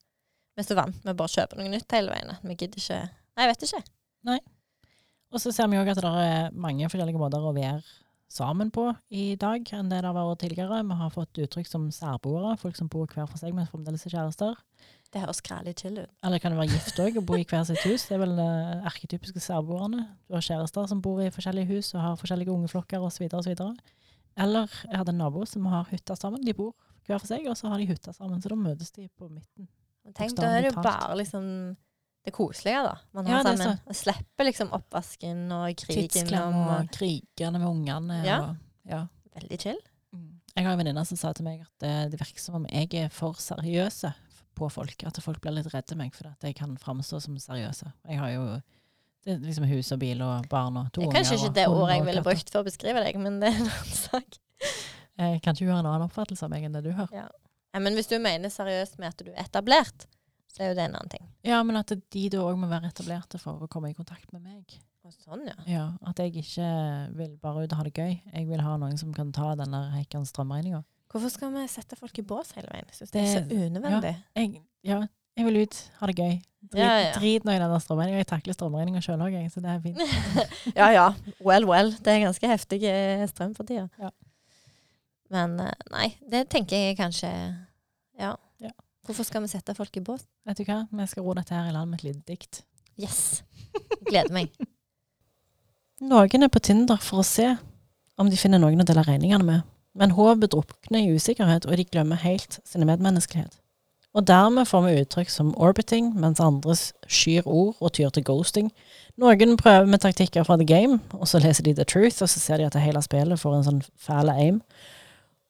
Vi er så vant med bare å kjøpe noe nytt hele veien vi gidder ikke Nei, jeg vet ikke. Nei. Og så ser vi òg at det er mange forskjellige måter å være sammen på i dag enn det det har vært tidligere. Vi har fått uttrykk som særboere, folk som bor hver for seg, men fremdeles er kjærester. Det høres greit chill ut. Eller kan det være gift òg, og bo i hver sitt hus. Det er vel uh, arketypiske særboerne. Du har kjærester som bor i forskjellige hus og har forskjellige ungeflokker osv. osv. Eller jeg hadde en nabo som har hytta sammen. De bor hver for seg, og så har de hytta sammen. Så da møtes de på midten. Tenk, da er det jo bare liksom det koselige, da. Man har er sammen. Og slipper liksom oppvasken og krigen Tidsklem og, og krigene med ungene. Ja. Og, ja. Veldig chill. Jeg har en venninne som sa til meg at det, det virker som om jeg er for seriøse på folk. At folk blir litt redde meg fordi at jeg kan framstå som seriøse. Jeg har jo det liksom hus og bil og barn og to Det er unger. kanskje ikke det ordet jeg ville brukt for å beskrive deg, men det er en annen sak. Jeg Kan ikke du ha en annen oppfattelse av meg enn det du har? Ja, men hvis du mener seriøst med at du er etablert, så er jo det en annen ting. Ja, men at de da òg må være etablerte for å komme i kontakt med meg. Og sånn, ja. Ja, At jeg ikke vil bare ut og ha det gøy. Jeg vil ha noen som kan ta den der strømregninga. Hvorfor skal vi sette folk i bås hele veien? Synes det er så unødvendig. unødvendig. Jeg, ja, jeg vil ut, ha det gøy. Drit, Ja, ja. drit nå i den der strømregninga. Jeg takler strømregninga sjøl òg, jeg, så det er fint. Ja ja, well well. Det er ganske heftig eh, strøm for tida. Ja. Men eh, nei, det tenker jeg kanskje Ja. Hvorfor skal vi sette folk i bås? Vet du hva, vi skal ro dette her i land med et lite dikt. Yes! Gleder meg. Noen er på Tinder for å se om de finner noen å dele regningene med, men håpet drukner i usikkerhet, og de glemmer helt sin medmenneskelighet. Og dermed får vi uttrykk som orbiting, mens andre skyr ord og tyr til ghosting. Noen prøver med taktikker fra the game, og så leser de the truth, og så ser de at det hele spillet får en sånn fæl aim.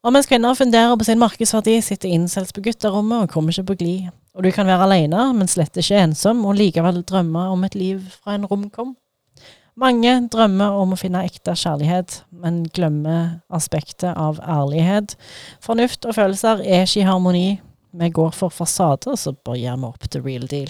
Og mens kvinner funderer på sin markedsverdi, sitter incels på gutterommet og kommer ikke på glid. Og du kan være alene, men slett ikke ensom, og likevel drømme om et liv fra en romkom. Mange drømmer om å finne ekte kjærlighet, men glemmer aspektet av ærlighet. Fornuft og følelser er ikke i harmoni. Vi går for fasader, så bare gir vi opp the real deal.